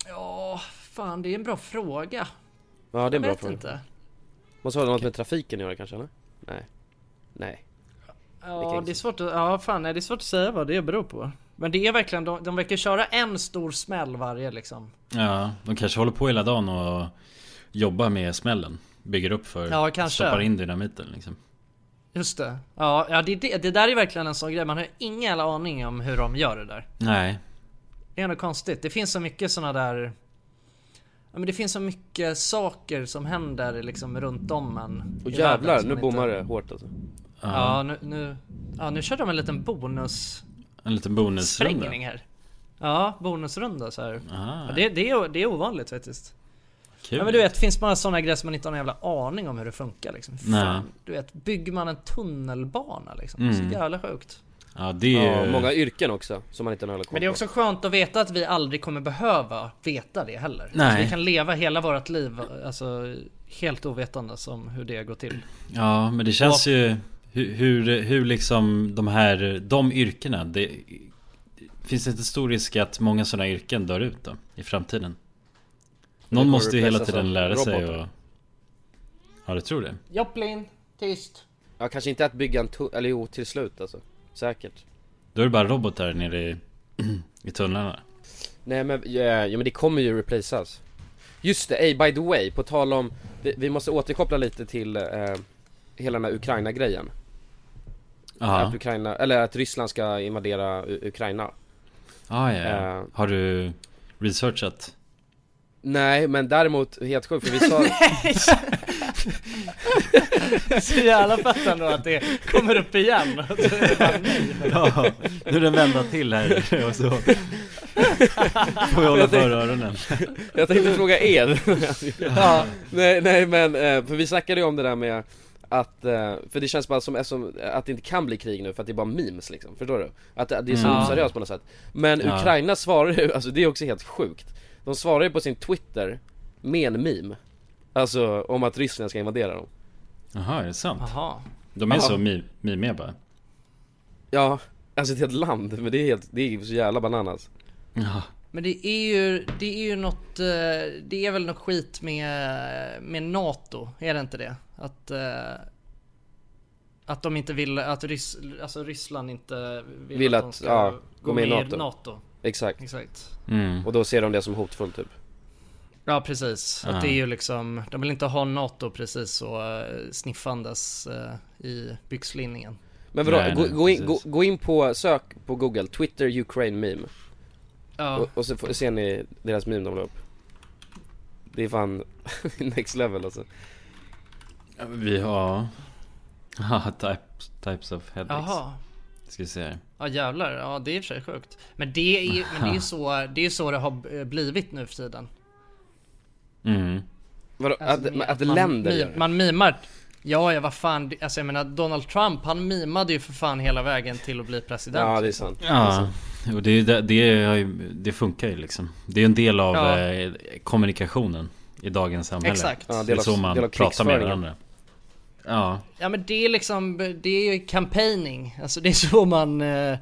Ja, fan det är en bra fråga. Ja det är en Jag bra vet fråga inte. Måste ha något med trafiken att göra kanske eller? Nej Nej Ja, det är svårt att, ja fan nej, det är svårt att säga vad det beror på. Men det är verkligen, de, de verkar köra en stor smäll varje liksom. Ja, de kanske håller på hela dagen och jobbar med smällen Bygger upp för, Ja, kanske. stoppar in dynamiten liksom Just det. Ja, ja det, det, det där är verkligen en sån grej, man har ingen jävla aning om hur de gör det där. Nej, Det är nog konstigt. Det finns så mycket såna där... Ja men det finns så mycket saker som händer liksom runt om en. Och jävlar, nu man bommar inte- det hårt alltså Ja nu, nu, ja nu körde de en liten bonus en liten bonusrunda sprängning här. Ja, bonusrunda så här. Aha, Ja, det, det, är, det är ovanligt faktiskt. kul Ja men du vet, det finns bara såna grejer som man inte har någon jävla aning om hur det funkar liksom. Nej. Fan, du vet, bygger man en tunnelbana liksom? Så Mm. jävla sjukt. Ja, det är Ja, många yrken också som man inte har koll Men det är också skönt att veta att vi aldrig kommer behöva veta det heller. Nej. Så vi kan leva hela vårt liv, alltså helt ovetandes om hur det går till. Ja, men det känns ju hur, hur, hur liksom de här, de yrkena det, Finns det inte stor risk att många sådana yrken dör ut då? I framtiden? Någon måste ju hela tiden lära sig robotar. och... Ja, du tror det? Joplin, tyst. Ja kanske inte att bygga en tu- eller jo till slut alltså Säkert Då är det bara robotar nere i, [clears throat] i tunnlarna Nej men, ja, ja men det kommer ju replaceas Just det, ey, by the way, på tal om Vi, vi måste återkoppla lite till eh, Hela den här Ukraina-grejen Ja, Att Ukraina, eller att Ryssland ska invadera U- Ukraina ah, ja, ja. Eh. Har du researchat? Nej men däremot, helt sjukt för vi sa [laughs] Så jävla fett ändå att det kommer upp igen. [laughs] Ja, nu är det vända till här och så Får vi hålla för öronen Jag tänkte fråga er Ja. Nej, nej men, eh, för vi snackade ju om det där med att, eh, för det känns bara som, som att det inte kan bli krig nu för att det är bara memes liksom, förstår du? Att det är så Mm. oseriöst på något sätt Men Ja. Ukraina svarar ju, [laughs] alltså det är också helt sjukt De svarar ju på sin Twitter med en meme Alltså om att Ryssland ska invadera dem Jaha, är det sant? Jaha. De är Ja. så mi- mimiga bara? Ja, alltså ett helt land, men det är helt, det är så jävla bananas Ja, Men det är ju, det är ju något, eh, det är väl något skit med, med NATO, är det inte det? Att, eh, att de inte vill, att Rys, alltså Ryssland inte vill, Vill att, de att, ska ja, gå med i NATO. Exakt, Exakt. mm. och då ser de det som hotfullt typ Ja precis, att Ja. det är ju liksom, de vill inte ha NATO precis så eh, sniffandes eh, i byxlinningen. Men vadå, Nej, gå, nej, gå, in, gå, gå in på, sök på google, Twitter Ukraine meme Ja, och, och så får, ser ni deras meme de la upp Det är fan [laughs] next level alltså Vi har... Ja, [laughs] types, types of headaches jaha. Ska vi se här. Ja jävlar, ja det är i och för sig sjukt. Men det är ju men det är [laughs] så, det är så det har blivit nu för tiden. Mm. Vadå, Alltså, att, att man, länder gör det? Man mimar. Ja, ja vad fan, alltså jag menar Donald Trump han mimade ju för fan hela vägen till att bli president. Ja det är sant Ja, och det, det, det, funkar ju liksom Det är en del av Ja. eh, kommunikationen i dagens samhälle Exakt. Ja, Det är så man pratar med varandra Ja, Ja men det är liksom, det är ju campaigning. Alltså det är så man... eh,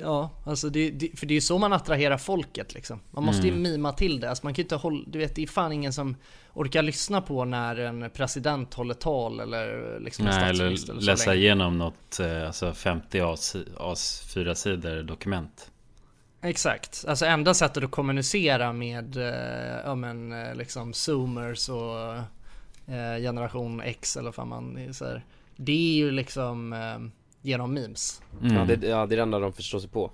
Ja, alltså det, det, för det är ju så man attraherar folket liksom. Man måste ju Mm. mima till det. Alltså man kan ju inte hålla, du vet det är fan ingen som orkar lyssna på när en president håller tal eller liksom en Nej, statsminister eller så läsa länge. igenom något, eh, alltså 50 AS, AS4 sidor dokument. Exakt, alltså enda sättet att kommunicera med, eh, ja men eh, liksom zoomers och eh, generation X eller vad man säger. Det är ju liksom eh, genom memes. Mm. Ja, det, ja det är det enda de förstår sig på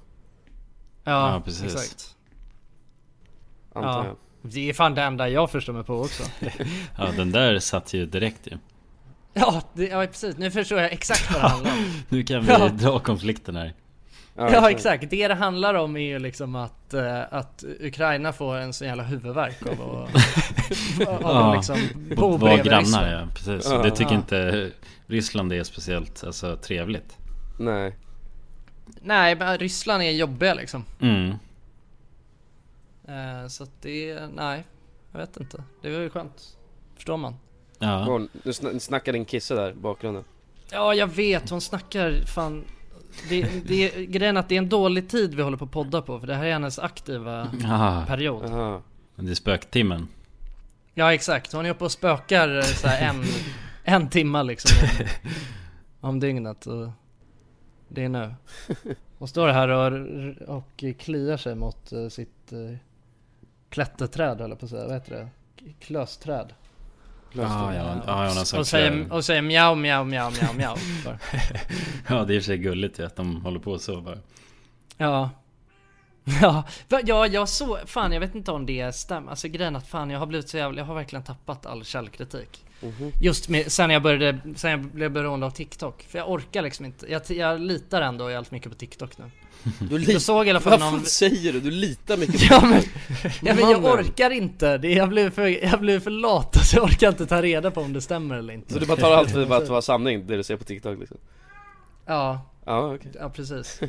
Ja, Ja, precis. exakt. Antar Ja, jag det är fan det enda jag förstår mig på också. [laughs] Ja, den där satt ju direkt ju. Ja, det, ja precis. Nu förstår jag exakt vad det handlar om. [laughs] Nu kan vi Ja. dra konflikten här. Ja, exakt. Det det handlar om är ju liksom att, eh, att Ukraina får en sån jävla huvudvärk av att, [laughs] av att liksom bo vara grannar Ryssland. ja, precis. Ja. Det tycker Ja. inte Ryssland är speciellt alltså, trevligt. Nej Nej, men Ryssland är jobbiga liksom. Mm. Eh, Så att det, nej, jag vet inte. Det är väl skönt. Förstår man. Ja. Nu sn- snackar din kisse där i bakgrunden Ja, jag vet. Hon snackar fan. Det, det, grejen är att det är en dålig tid vi håller på att podda på för det här är hennes aktiva Ah. period. Aha. Det är spöktimmen. Ja exakt, hon är uppe och spökar eh, så här en, [laughs] en timma liksom om, [laughs] om dygnet och det är nu. Hon står här och, och kliar sig mot eh, sitt uh, klätterträd eller på att säga, vad heter det? Klösträd. Ja, ja, ja, ja, och, säger, och säger mjau mjau mjau mjau mjau. [laughs] Ja, det är i och för sig gulligt ju att de håller på så bara. Ja. [laughs] Ja, ja, jag så, fan jag vet inte om det stämmer. Alltså grejen att fan jag har blivit så jävla, jag har verkligen tappat all källkritik. Mhm. Just med, sen jag började, sen jag blev beroende av TikTok. För jag orkar liksom inte, jag, jag litar ändå jävligt mycket på TikTok nu. Du Jag såg i alla fall Vad någon... säger du? Du litar mycket [laughs] på Ja men, ja, men jag orkar inte. Det, jag, blev för, jag blev för lat [laughs] så jag orkar inte ta reda på om det stämmer eller inte. Så du bara tar allt för att vara sanning, det du ser på TikTok liksom? Ja, Ja okej ja precis.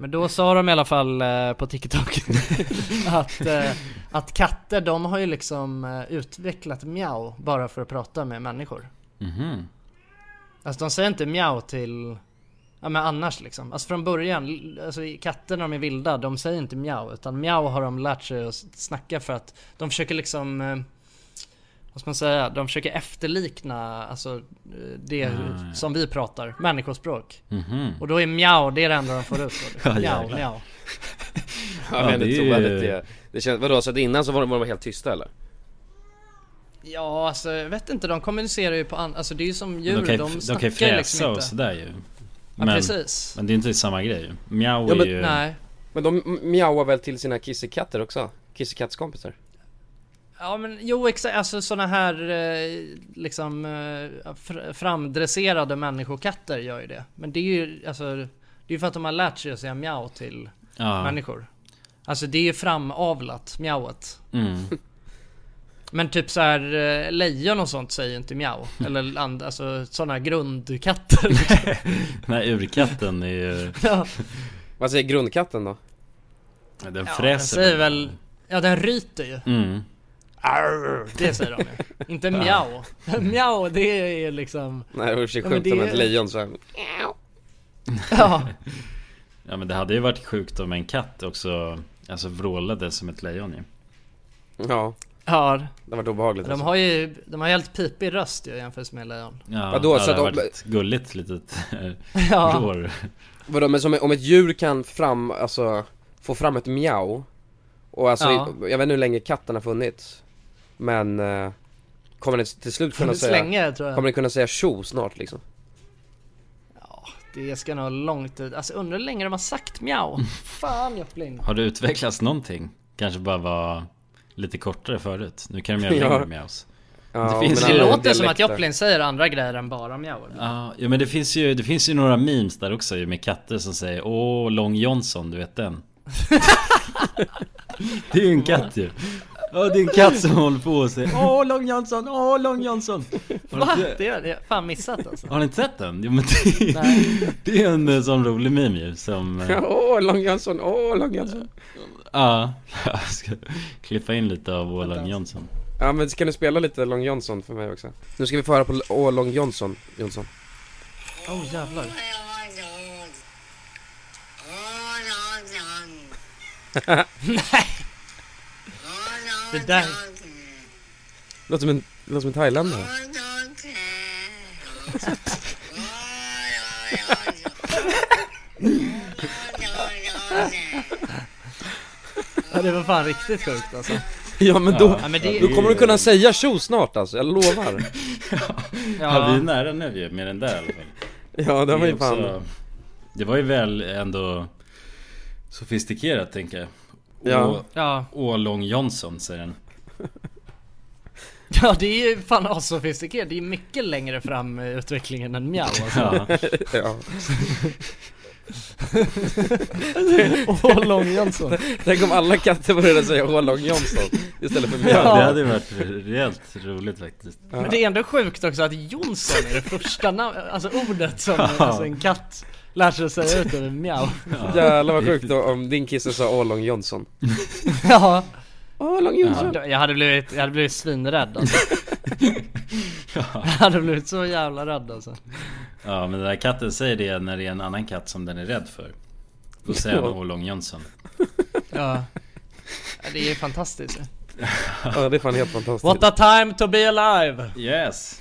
Men då sa de i alla fall eh, på TikTok [laughs] att, eh, att katter de har ju liksom eh, utvecklat mjau bara för att prata med människor. Mhm. Alltså de säger inte mjau till, ja men annars liksom. Alltså från början, alltså katter när de är vilda, de säger inte mjau. Utan mjau har de lärt sig att snacka för att de försöker liksom, vad ska man säga, de försöker efterlikna alltså det Ah, ja. som vi pratar, människospråk. Mhm. Och då är mjau, det är det enda de får ut. [laughs] Ja, Mjau, mjau. Jag Ja, det är trovärdigt det Det känns, vadå så att innan så var de, var de helt tysta eller? Ja alltså jag vet inte, de kommunicerar ju på an- alltså det är ju som djur, de kan ju, de, de kan ju snackar fräsa liksom och inte. sådär ju. Ja, precis. men det är inte samma grej. Mjau Ja, är men- ju... Nej. Men de mjauar väl till sina kissekatter också? Kissekatskompisar? Ja men jo exakt, alltså såna här eh, liksom eh, fr- framdresserade människokatter gör ju det. Men det är ju alltså, det är ju för att de har lärt sig att säga mjau till Ja. människor. Alltså det är ju framavlat, mjauet. Mm. [laughs] Men typ så här eh, lejon och sånt säger ju inte mjau. Eller and, alltså sådana grundkatter. liksom. [laughs] Den här urkatten är ju... [laughs] ja, Vad säger grundkatten då? Den ja, den fräser säger väl, ja den ryter ju. Mm. Arr, det säger de ju. Inte mjau. [laughs] mjau det är liksom... Nej det var men sjukt om är- ett lejon så här. Ja. [laughs] Ja men det hade ju varit sjukt om en katt också Alltså vrålade som ett lejon ju Ja, Ja, det har varit obehagligt de alltså. har ju, de har helt pipig röst ju jämfört med lejon. Ja, Vadå, ja, så det hade de- varit gulligt litet [laughs] Ja. rår Vadå men som, om ett djur kan fram, alltså få fram ett mjau Och alltså, Ja. jag vet inte hur länge katten har funnits Men eh, Kommer den till slut kunna säga länge, tror jag. Kommer den kunna säga tjo snart liksom? Det ska nog långt tid, alltså undrar hur länge de har sagt mjau. Fan Joplin. Har det utvecklats någonting? Kanske bara var lite kortare förut Nu kan de göra [laughs] Ja. längre mjaus Ja, det finns Det låter som att dialekter. Joplin säger andra grejer än bara mjau. Ja, ja men det finns ju, det finns ju några memes där också med katter som säger Åh, Long Johnson, du vet den? [laughs] det är ju en katt ju Ja det är en katt som håller på och säger Åh Long Johnson, åh Long Johnson Har Va? du inte- Det har jag fan missat alltså. Har ni inte sett den? Jo men det, Nej. det är en eh, sån rolig meme ju som eh, Åh, Long Jönsson, åh, Long Jönsson Ja, jag ska klippa in lite av Åh Long Johnson Ja men ska du spela lite Long Johnson för mig också? Nu ska vi få höra på åh, Long Johnson, Jonsson Åh oh, jävlar. [laughs] Det där... Låter som en, låter som en thailändare. Ja, det var fan riktigt sjukt alltså. Ja men då, Ja, men det- då kommer du kunna säga tjo snart alltså, jag lovar. Ja, vi är nära nu ju med den där i alla fall. Ja, det var ju är också- fan- Det var ju väl ändå sofistikerat tänker jag. Ja. Ja. Ålong Johnson säger den. [laughs] Ja det är ju fan assofistikerat, det är mycket längre fram i utvecklingen än mjau alltså. Ja. [laughs] [laughs] Ålong Jönsson. Tänk om alla katter började säga Ålong Jönsson istället för mjau. Ja, det hade varit rejält roligt faktiskt. Men det är ändå sjukt också att Jonsson är det första namn, alltså ordet som alltså, en katt lär sig säga ut över mjau. [laughs] Jävlar vad sjukt då, om din kisse sa Ålong Jönsson. [laughs] Ja. Ålong Jönsson. Ja, Jag hade blivit, jag hade blivit svinrädd alltså. [laughs] Jag hade blivit så jävla rädd alltså. Ja men den där katten säger det när det är en annan katt som den är rädd för. Då säger han Ålong Jönsson. Ja. ja det är ju fantastiskt. Ja det är fan helt fantastiskt. What a time to be alive! Yes!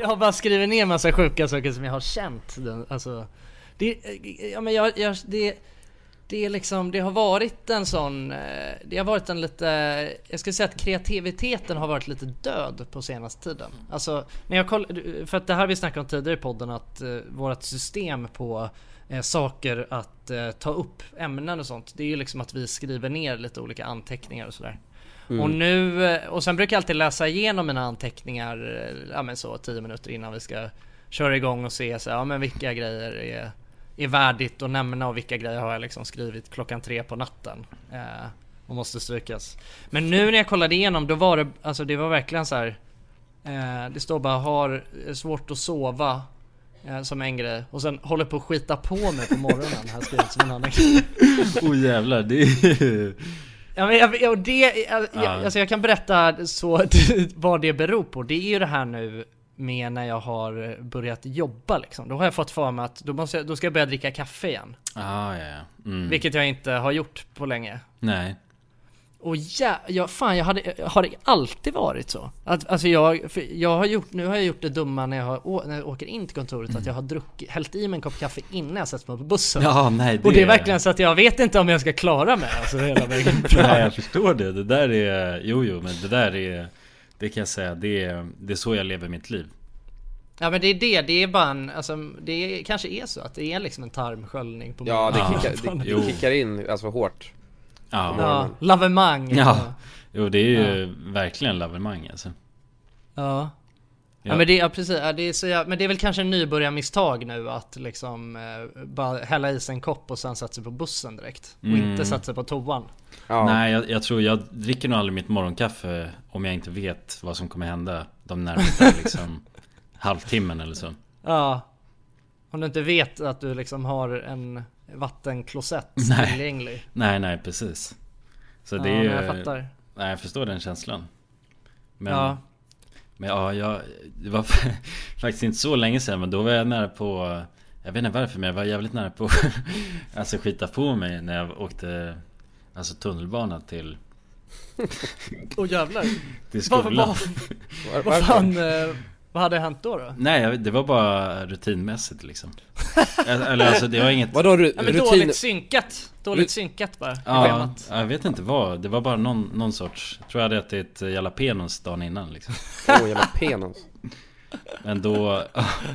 Jag har bara skrivit ner massa sjuka saker som jag har känt. Alltså, det, eh, ja, men jag, jag, det, det är liksom, det har varit en sån, eh, det har varit en lite, jag skulle säga att kreativiteten har varit lite död på senaste tiden. Alltså, när jag koll, för att det här vi snackade om tidigare i podden att uh, vårt system på eh, saker att eh, ta upp ämnen och sånt. Det är ju liksom att vi skriver ner lite olika anteckningar och sådär. Mm. Och nu, eh, och sen brukar jag alltid läsa igenom mina anteckningar, eh, ja men så 10 minuter innan vi ska köra igång och se så ja men vilka grejer är, är värdigt att nämna och vilka grejer har jag liksom skrivit klockan tre på natten. Eh, och måste strykas. Men nu när jag kollade igenom då var det, alltså det var verkligen så här. Eh, det står bara har svårt att sova. Eh, som en grej. Och sen håller på att skita på mig på morgonen. Här skrivit som en annan grej. [laughs] Oh jävlar, det är. Ja, men jag, och det, jag, Ja. alltså jag kan berätta så [laughs] vad det beror på. Det är ju det här nu med när jag har börjat jobba liksom. Då har jag fått för mig att då, måste jag, då ska jag börja dricka kaffe igen. Ah, ja, ja. Mm. Vilket jag inte har gjort på länge. Nej. Och ja, ja fan jag hade, har det alltid varit så? Att, alltså jag, jag har gjort, nu har jag gjort det dumma när jag, har, å- när jag åker in till kontoret att jag har druckit, hällt i mig en kopp kaffe innan jag sätter mig på bussen. Ja, nej, Och det är det- verkligen så att jag vet inte om jag ska klara mig alltså hela vägen [laughs] Nej jag förstår det, det där är... Jo jo men det där är... Det kan jag säga, det är, det är så jag lever mitt liv. Ja men det är det, det är bara en, alltså det är, kanske är så att det är liksom en tarmsköljning på Ja det kickar, [laughs] det, det kickar in alltså hårt. Ja. Ja, lavemang. Ja. Jo det är ju verkligen lavemang alltså. Ja. Ja, Ja. men det, ja precis, ja, det är så men det är väl kanske en nybörjarmisstag nu att liksom eh, bara hälla i sig en kopp och sen sätta sig på bussen direkt. Och Mm. inte sätta sig på toan. Nej jag, jag tror jag dricker nog aldrig mitt morgonkaffe om jag inte vet vad som kommer hända de närmaste [laughs] liksom halvtimmen eller så. Ja. Om du inte vet att du liksom har en vattenklosett Nej. tillgänglig. Nej nej precis. Så det Ja, är ju... jag fattar. Nej jag förstår den känslan. Men, Ja. men ja, jag, det var [laughs] faktiskt inte så länge sedan men då var jag nära på Jag vet inte varför men jag var jävligt nära på [laughs] Alltså skita på mig när jag åkte Alltså tunnelbana till Åh jävlar. [laughs] Till Vad- skolan vad- Vad fan, eh, vad hade hänt då då? Nej det var bara rutinmässigt liksom Eller alltså det var inget Vadå ru- Ja, men dåligt synkat. Dåligt synkat bara. Ja, jag vet inte vad. Det var bara någon, någon sorts... Jag tror jag hade ätit jalapenos dagen innan liksom. Åh, jalapenos. Men då...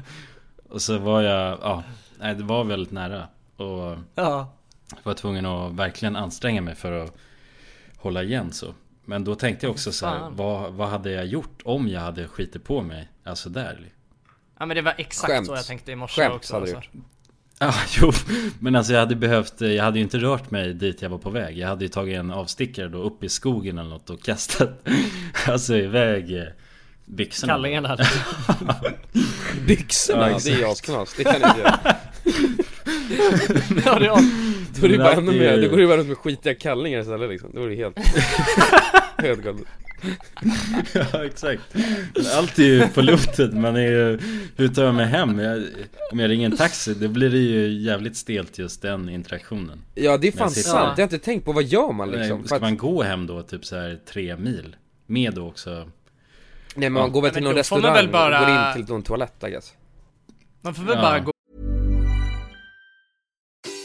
[laughs] Och så var jag... Ja, nej, det var väldigt nära. Och Ja. var tvungen att verkligen anstränga mig för att hålla igen så. Men då tänkte jag också så här, vad, vad hade jag gjort om jag hade skitit på mig? Alltså där. Ja men det var exakt Skämt. så jag tänkte i morse Skämt också. hade alltså. Ja, [laughs] jo. Men alltså jag hade behövt, jag hade ju inte rört mig dit jag var på väg. Jag hade ju tagit en avstickare då upp i skogen eller något och kastat [laughs] Alltså iväg eh, byxorna. Kallingarna. [laughs] Byxorna? Ja, det är asknas, det kan du inte göra. ja, det är Då är det bara ännu mer, ju- då går det bara runt med skitiga kallingar istället liksom. Då är det helt... [laughs] helt galet. ja exakt Allt är ju på luften, man är ju Hur tar jag mig hem? Jag, om jag ringer en taxi, då blir det ju jävligt stelt just den interaktionen Ja det är fan sant, har jag inte tänkt på, vad gör man liksom? Nej, Ska man gå hem då typ så här tre mil? Med då också Nej men man Ja. går väl till någon restaurang bara- och går in till någon toalett I guess Man får väl Ja. bara gå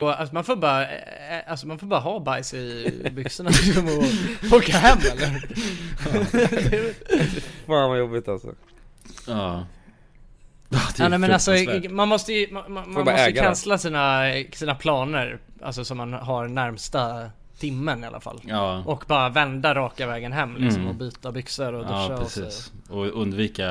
Och, alltså, man får bara, eh, alltså man får bara ha bajs i [laughs] byxorna liksom och åka hem eller? [laughs] Fan vad jobbigt alltså. Ja. Ja, nej, men alltså man måste ju, man, man måste cancella sina, sina planer Alltså som man har närmsta timmen i alla fall. Ja. Och bara vända raka vägen hem liksom Mm. och byta byxor och duscha Ja och så. precis. Och undvika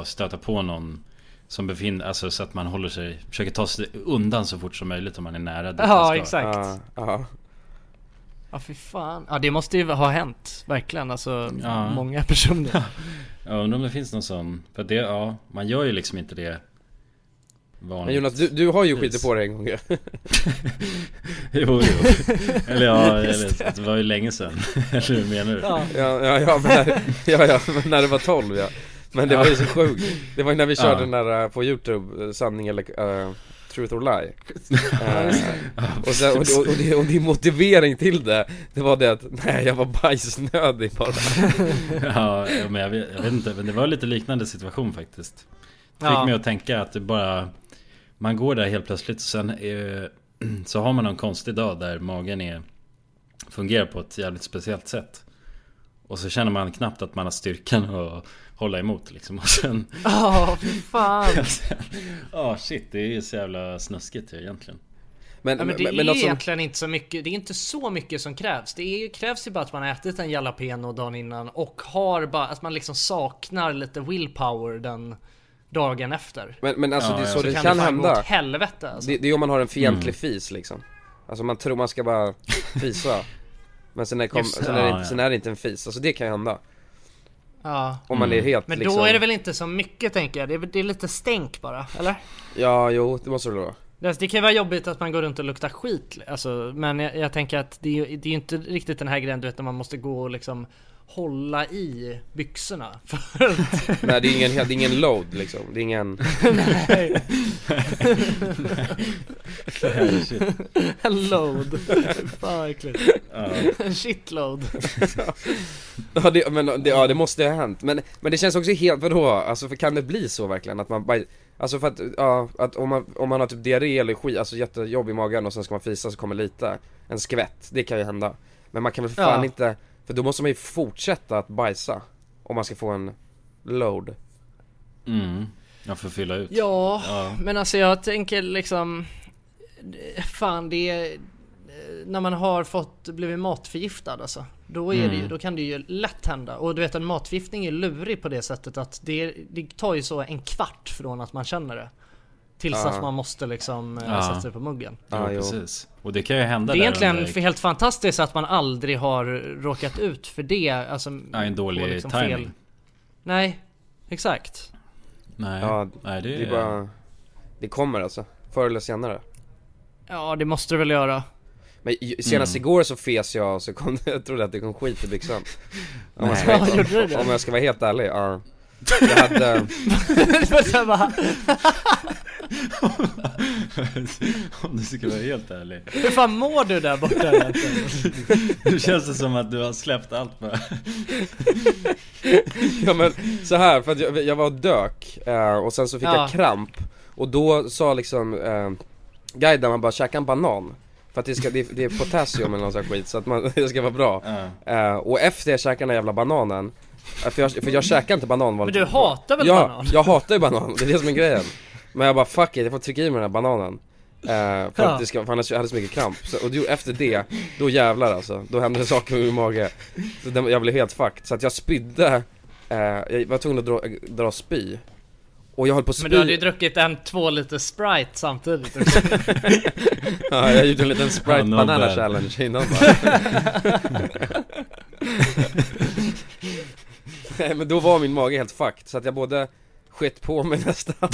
att stöta på någon Som befinner, alltså så att man håller sig Försöker ta sig undan så fort som möjligt om man är nära dit Ja exakt Ja, ja. Ja fy fan, ja det måste ju ha hänt verkligen alltså Ja. många personer [laughs] Jag undrar om det finns någon sån För det, ja, man gör ju liksom inte det Vanligt. Men Jonas, du, du har ju skitit på dig en gång ju. [laughs] [laughs] Jo, jo. Eller ja, eller, det var ju länge sedan. Eller hur menar du? Ja, ja, ja, men när, ja, ja, men när det var 12 ja Men det var ju så sjukt. Det var ju när vi körde Ja. den där eh, på youtube, eh, sanning eller uh, Truth or lie. [laughs] Det. och, sen, och, och, och, det, och din motivering till det. Det var det att, nej jag var bajsnödig bara. Ja, [laughs] ja, men jag vet, jag vet inte, men det var lite liknande situation faktiskt. Fick Ja. mig att tänka att det bara Man går där helt plötsligt och sen är, [clears throat] Så har man någon konstig dag där magen är Fungerar på ett jävligt speciellt sätt. Och så känner man knappt att man har styrkan att hålla emot liksom [laughs] och sen Ja, fy fan. [laughs] Ja shit, det är ju så jävla snuskigt ju egentligen Men, ja, men det men- är men något som- egentligen inte så mycket, det är inte så mycket som krävs. Det är, krävs ju bara att man har ätit en jalapeno dagen innan och har bara, att man liksom saknar lite willpower den dagen efter. Men, men alltså det är så, det kan, kan, hända åt helvete alltså. det, det är om man har en fientlig Mm. fis liksom Alltså man tror man ska bara fisa [laughs] Men sen är, kom, sen, är det, Ja, inte- ja. sen är det inte en fis, alltså det kan ju hända Ja. Om man är helt Men liksom då är det väl inte så mycket tänker jag, det är, det är lite stänk bara, eller? Ja, jo, det måste det vara Det det kan ju vara jobbigt att man går runt och luktar skit alltså, Men jag, jag tänker att det är ju det är ju inte riktigt den här grejen du vet när man måste gå och liksom Hålla i byxorna för [laughs] att... Nej det är ingen, det är ingen load liksom, det är ingen Nej. En [laughs] load. Fan vad äckligt. En [laughs] shitload. Ja det, men det, ja, det måste ha hänt, men, men det känns också helt, vadå? Alltså för kan det bli så verkligen? Att man bara, alltså för att, ja, att om man, om man har typ diarré eller skit, alltså jättejobb i magen och sen ska man fisa så kommer lite, en skvätt, det kan ju hända Men man kan väl fan Ja. inte, för då måste man ju fortsätta att bajsa Om man ska få en load Mm, jag får fylla ut Ja, Ja. men alltså jag tänker liksom Fan det är när man har fått blivit matförgiftad alltså. Då, är det ju, Mm. då kan det ju lätt hända. Och du vet en matförgiftning är lurig på det sättet att det, det tar ju så en kvart från att man känner det. Tills Ja. att man måste liksom eh, Ja. sätta sig på muggen. Ja, precis. Och det kan ju hända Det är egentligen under- helt fantastiskt att man aldrig har råkat ut för det. Alltså, Ja, en dålig på timing. Nej, exakt. Nej, Ja, nej det, det är bara... Det kommer alltså, förr eller senare. Ja, det måste det väl göra. Men senast Mm. igår så fes jag så kom det, [laughs] jag trodde att det kom skit i byxan [laughs] Om jag ska Ja, det? om jag ska vara helt ärlig, ja Jag hade, [laughs] [laughs] Om du ska vara helt ärlig. Hur fan mår du där borta? [laughs] Nu känns det som att du har släppt allt bara. ja men så här för att jag, jag var och dök eh, och sen så fick Ja. jag kramp Och då sa liksom eh, guiden, man bara käka en banan För att det, ska, det, det är potassium eller någon sån här skit så att man, [laughs] det ska vara bra eh, Och efter jag käkade den där jävla bananen för jag, för jag käkar inte banan Men vanligt du hatar väl ja, banan? jag hatar ju banan, det är det som är grejen Men jag bara fuck it, jag får trycka i mig den här bananen eh, För Ja. att det ska, för annars jag hade så mycket kramp så, Och då, efter det, då jävlar alltså, då hände det [laughs] saker med min mage så den, Jag blev helt fucked, så att jag spydde eh, Jag var tvungen att dra, dra spy Och jag höll på att spy Men du hade ju druckit en två liter Sprite samtidigt också. [laughs] Ja, jag gjorde en liten Sprite Ja, no banana bad. challenge innan bara. [laughs] Nej men då var min mage helt fucked så att jag både skett på mig nästan. [laughs]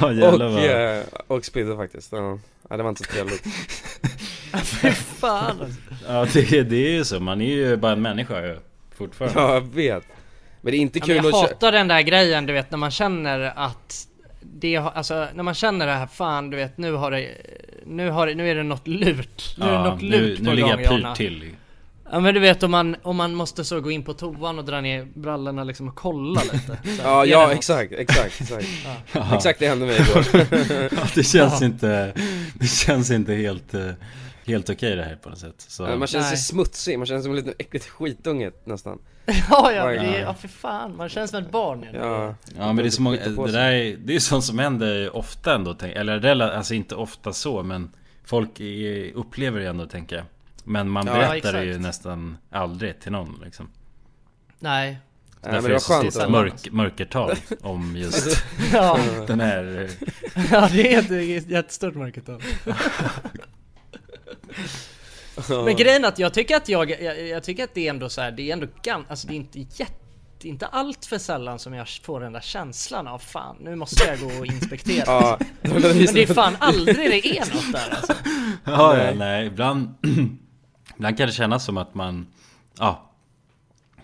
Ja, jävlar och, vad- eh, och spydde faktiskt, ja. ja det var inte så trevligt. [laughs] Fy fan. Alltså. Ja det, det är ju så, man är ju bara en människa ju Fortfarande. Ja jag vet. Men det är inte Ja, kul men jag att kö- hatar den där grejen du vet när man känner att det, har- alltså när man känner det här fan du vet nu har det Nu har det, nu är det något lurt. Nu är det Ja, något nu, lurt på nu ligger gång jag pyrt till Ja men du vet om man, om man måste så gå in på toan och dra ner brallorna liksom och kolla lite Så [laughs] Ja, ja något? exakt, exakt, exakt [laughs] Ja. Exakt det hände mig igår [laughs] ja, Det känns Ja. inte Det känns inte helt eh, Helt okej det här på något sätt så. Ja, Man känner sig Nej. smutsig, man känner sig som en liten äckligt skitunge nästan Ja ja, det är, ja för fan, man känns som ett barn igen. Ja, Ja men det är så många, det där är, det är sånt som händer ofta ändå Eller alltså inte ofta så men Folk upplever det ändå tänker jag Men man Ja, berättar det ju nästan aldrig till någon liksom Nej Nej, men Därför det är var det så skönt att- mörk, mörkertal [laughs] om just [laughs] Ja, den här [laughs] ja det är ett, det är ett jättestort mörkertal Men grejen är att jag tycker att jag, jag, jag tycker att det är ändå så här, det är ändå gan, alltså det är inte jätte det är inte allt för sällan som jag får den där känslan av fan, nu måste jag gå och inspektera. Ja, Men det är fan aldrig det är något där alltså. Ja, Nej. nej. nej, ibland [clears throat] Ibland kan det kännas som att man Ja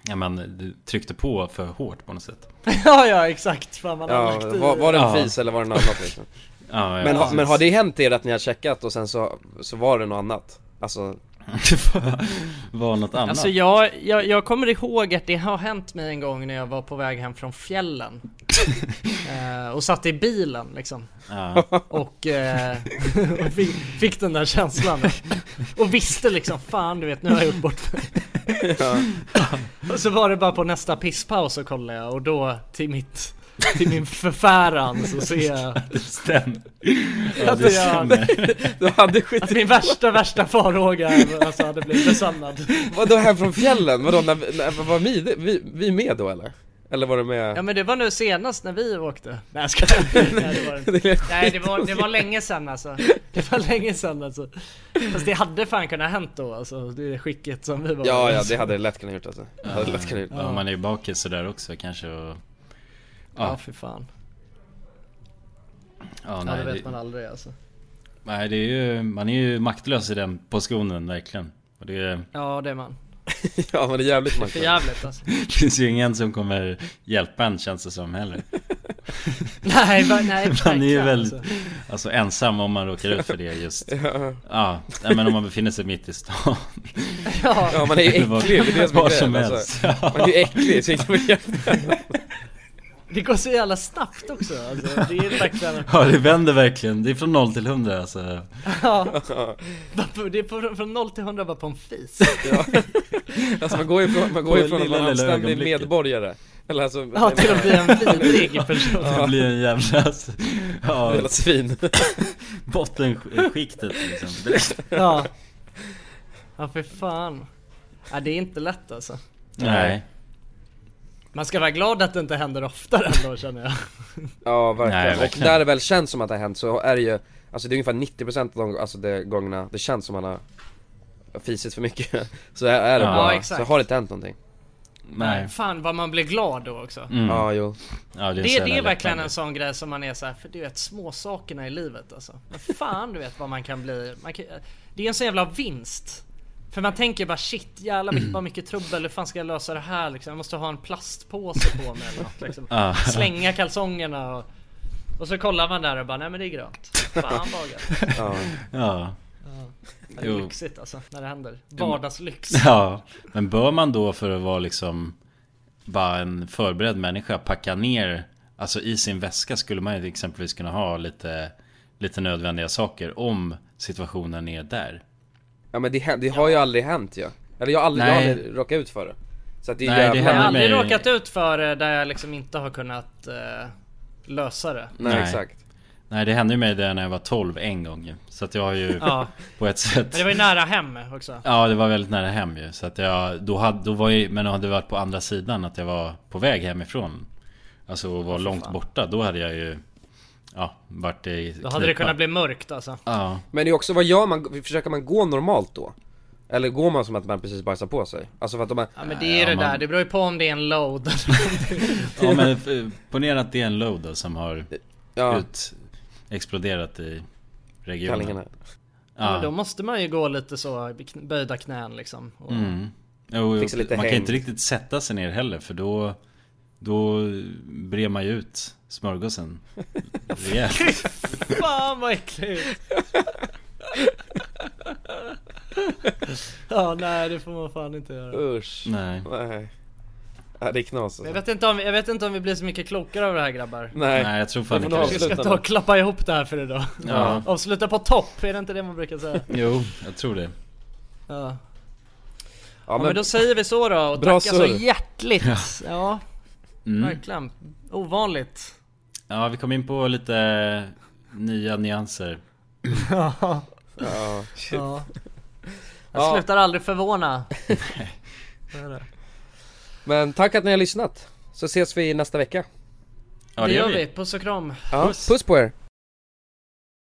Ja men du tryckte på för hårt på något sätt [laughs] Ja ja exakt, fan man har Ja, i. var, var det en Ja. fis eller var det något annat liksom? [laughs] Ja, ja Men, ha, men har det hänt er att ni har checkat och sen så, så var det något annat? Alltså, [laughs] var något annat? Alltså jag, jag, jag kommer ihåg att det har hänt mig en gång när jag var på väg hem från fjällen [laughs] eh, Och satt i bilen liksom Ja. Och, eh, [laughs] och fick, fick den där känslan Och visste liksom fan du vet nu har jag gjort bort mig ja. [laughs] Och så var det bara på nästa pisspaus så kollade jag och då till mitt till min förfäran så ser jag Det stämmer Ja Att det jag- stämmer Du hade skit att min värsta värsta farhåga alltså hade blivit besannad Vadå här från fjällen? Vadå, när, när, var vi, vi, vi med då eller? Eller var det med? Ja men det var nu senast när vi åkte. [laughs] Nej jag skojar. [laughs] Nej det var [laughs] det. Nej det var, det var länge sedan alltså. Det var länge sedan alltså. Fast det hade fan kunnat hänt då alltså. Det är skicket som vi var. Ja, ja det hade det lätt kunnat gjort alltså. Det hade lätt kunnat gjort. ja, man är ju bakis sådär också kanske och Ja Ja, för fan. Ja Ja nej, det vet man aldrig alltså. Nej det är ju, man är ju maktlös i den positionen verkligen. Och det, Ja det är man [laughs] Ja men det är jävligt För märkligt. jävligt alltså. [laughs] Det finns ju ingen som kommer hjälpa en känns det som heller. [laughs] Nej, va, nej Man är ju verkligen, väl alltså. alltså ensam om man råkar ut för det just. Ja, Ja, men om man befinner sig mitt i stan. Ja, ja man är ju äcklig, det är det som är grejen alltså. Man är ju äcklig, så det går så jävla snabbt också alltså Det är verkligen [laughs] Ja det vänder verkligen, det är från 0 till 100 alltså Ja [laughs] Det är från 0 till 100 bara på en fis Ja. [laughs] Alltså man går ju från, man går ju från att vara en anständig medborgare Eller alltså Ja, till att bli en vidrig person. Ja. blir en jävla... Ja, Jävla svin. Bottenskiktet liksom. Ja. Ja för fan. Ja, det är inte lätt alltså. Nej. Man ska vara glad att det inte händer oftare ändå känner jag. Ja verkligen. Nej, och där det väl känns som att det har hänt så är det ju Alltså det är ungefär 90% av de alltså de gångerna det känns som man har fisit för mycket [laughs] Så är är det Ja, bara, exakt. så har det inte hänt någonting Nej. Fan vad man blir glad då också. Mm. Ja jo Ja, Det, det, jävla är verkligen en sån grej som man är så här, för du vet små sakerna i livet alltså. Men fan du vet vad man kan bli. Man kan, det är en sån jävla vinst. För man tänker bara shit jävlar Mm. vad mycket trubbel, hur fan ska jag lösa det här liksom? Jag måste ha en plastpåse på mig eller något liksom. Ja. Slänga kalsongerna och, och så kollar man där och bara nej men det är grönt. Fan vad gött. Ja, Ja. Det är Jo. lyxigt alltså när det händer. Vardagslyx. Ja, men bör man då för att vara liksom bara en förberedd människa packa ner Alltså i sin väska skulle man ju exempelvis kunna ha lite Lite nödvändiga saker om situationen är där Ja men det, det har ju aldrig hänt ju Eller jag har aldrig, jag har Nej. aldrig råkat ut för det Så att det är Nej, det jävla... Jag har aldrig mig- råkat ut för det där jag liksom inte har kunnat eh, lösa det. Nej, Nej. exakt Nej det hände ju mig där när jag var 12 en gång ju. Så att jag har ju [laughs] Ja. på ett sätt Men det var ju nära hem också. Ja det var väldigt nära hem ju. Så att jag, då hade, då var jag, men jag hade varit på andra sidan att jag var på väg hemifrån Alltså och var långt borta, då hade jag ju Ja, varit i Då hade det kunnat bli mörkt alltså. Ja, Men det är också, vad gör man? Försöker man gå normalt då? Eller går man som att man precis bajsar på sig? Alltså för att de är... Ja men det är Ja, det man- där, det beror ju på om det är en load. [laughs] ja men eh, ponera att det är en load då, som har Ja, ut exploderat i regionen kallingarna Ja. men då måste man ju gå lite så böjda knän liksom. Och, mm. jo, Fixa lite man kan häng. inte riktigt sätta sig ner heller för då Då brer man ju ut smörgåsen [laughs] [laughs] rejält Fan vad äckligt! [laughs] ja nej det får man fan inte göra. Usch Nej Nej Ja, det är knas Men Jag alltså. vet, inte om, jag vet inte om vi blir så mycket klokare av det här grabbar. Nej, Nej jag tror fan det kanske Vi ska ta och klappa ihop det här för idag. Ja. Avsluta på topp, är det inte det man brukar säga? Jo, jag tror det Ja. Ja Ja, men, men då säger vi så då och tackar så hjärtligt. Ja, mm. verkligen. Ovanligt. Ja vi kom in på lite nya nyanser Ja. ja, shit. ja. Jag Ja. slutar aldrig förvåna. [laughs] Det. Men tack att ni har lyssnat Så ses vi nästa vecka Ja det gör vi. Puss och kram. Ja, puss på er!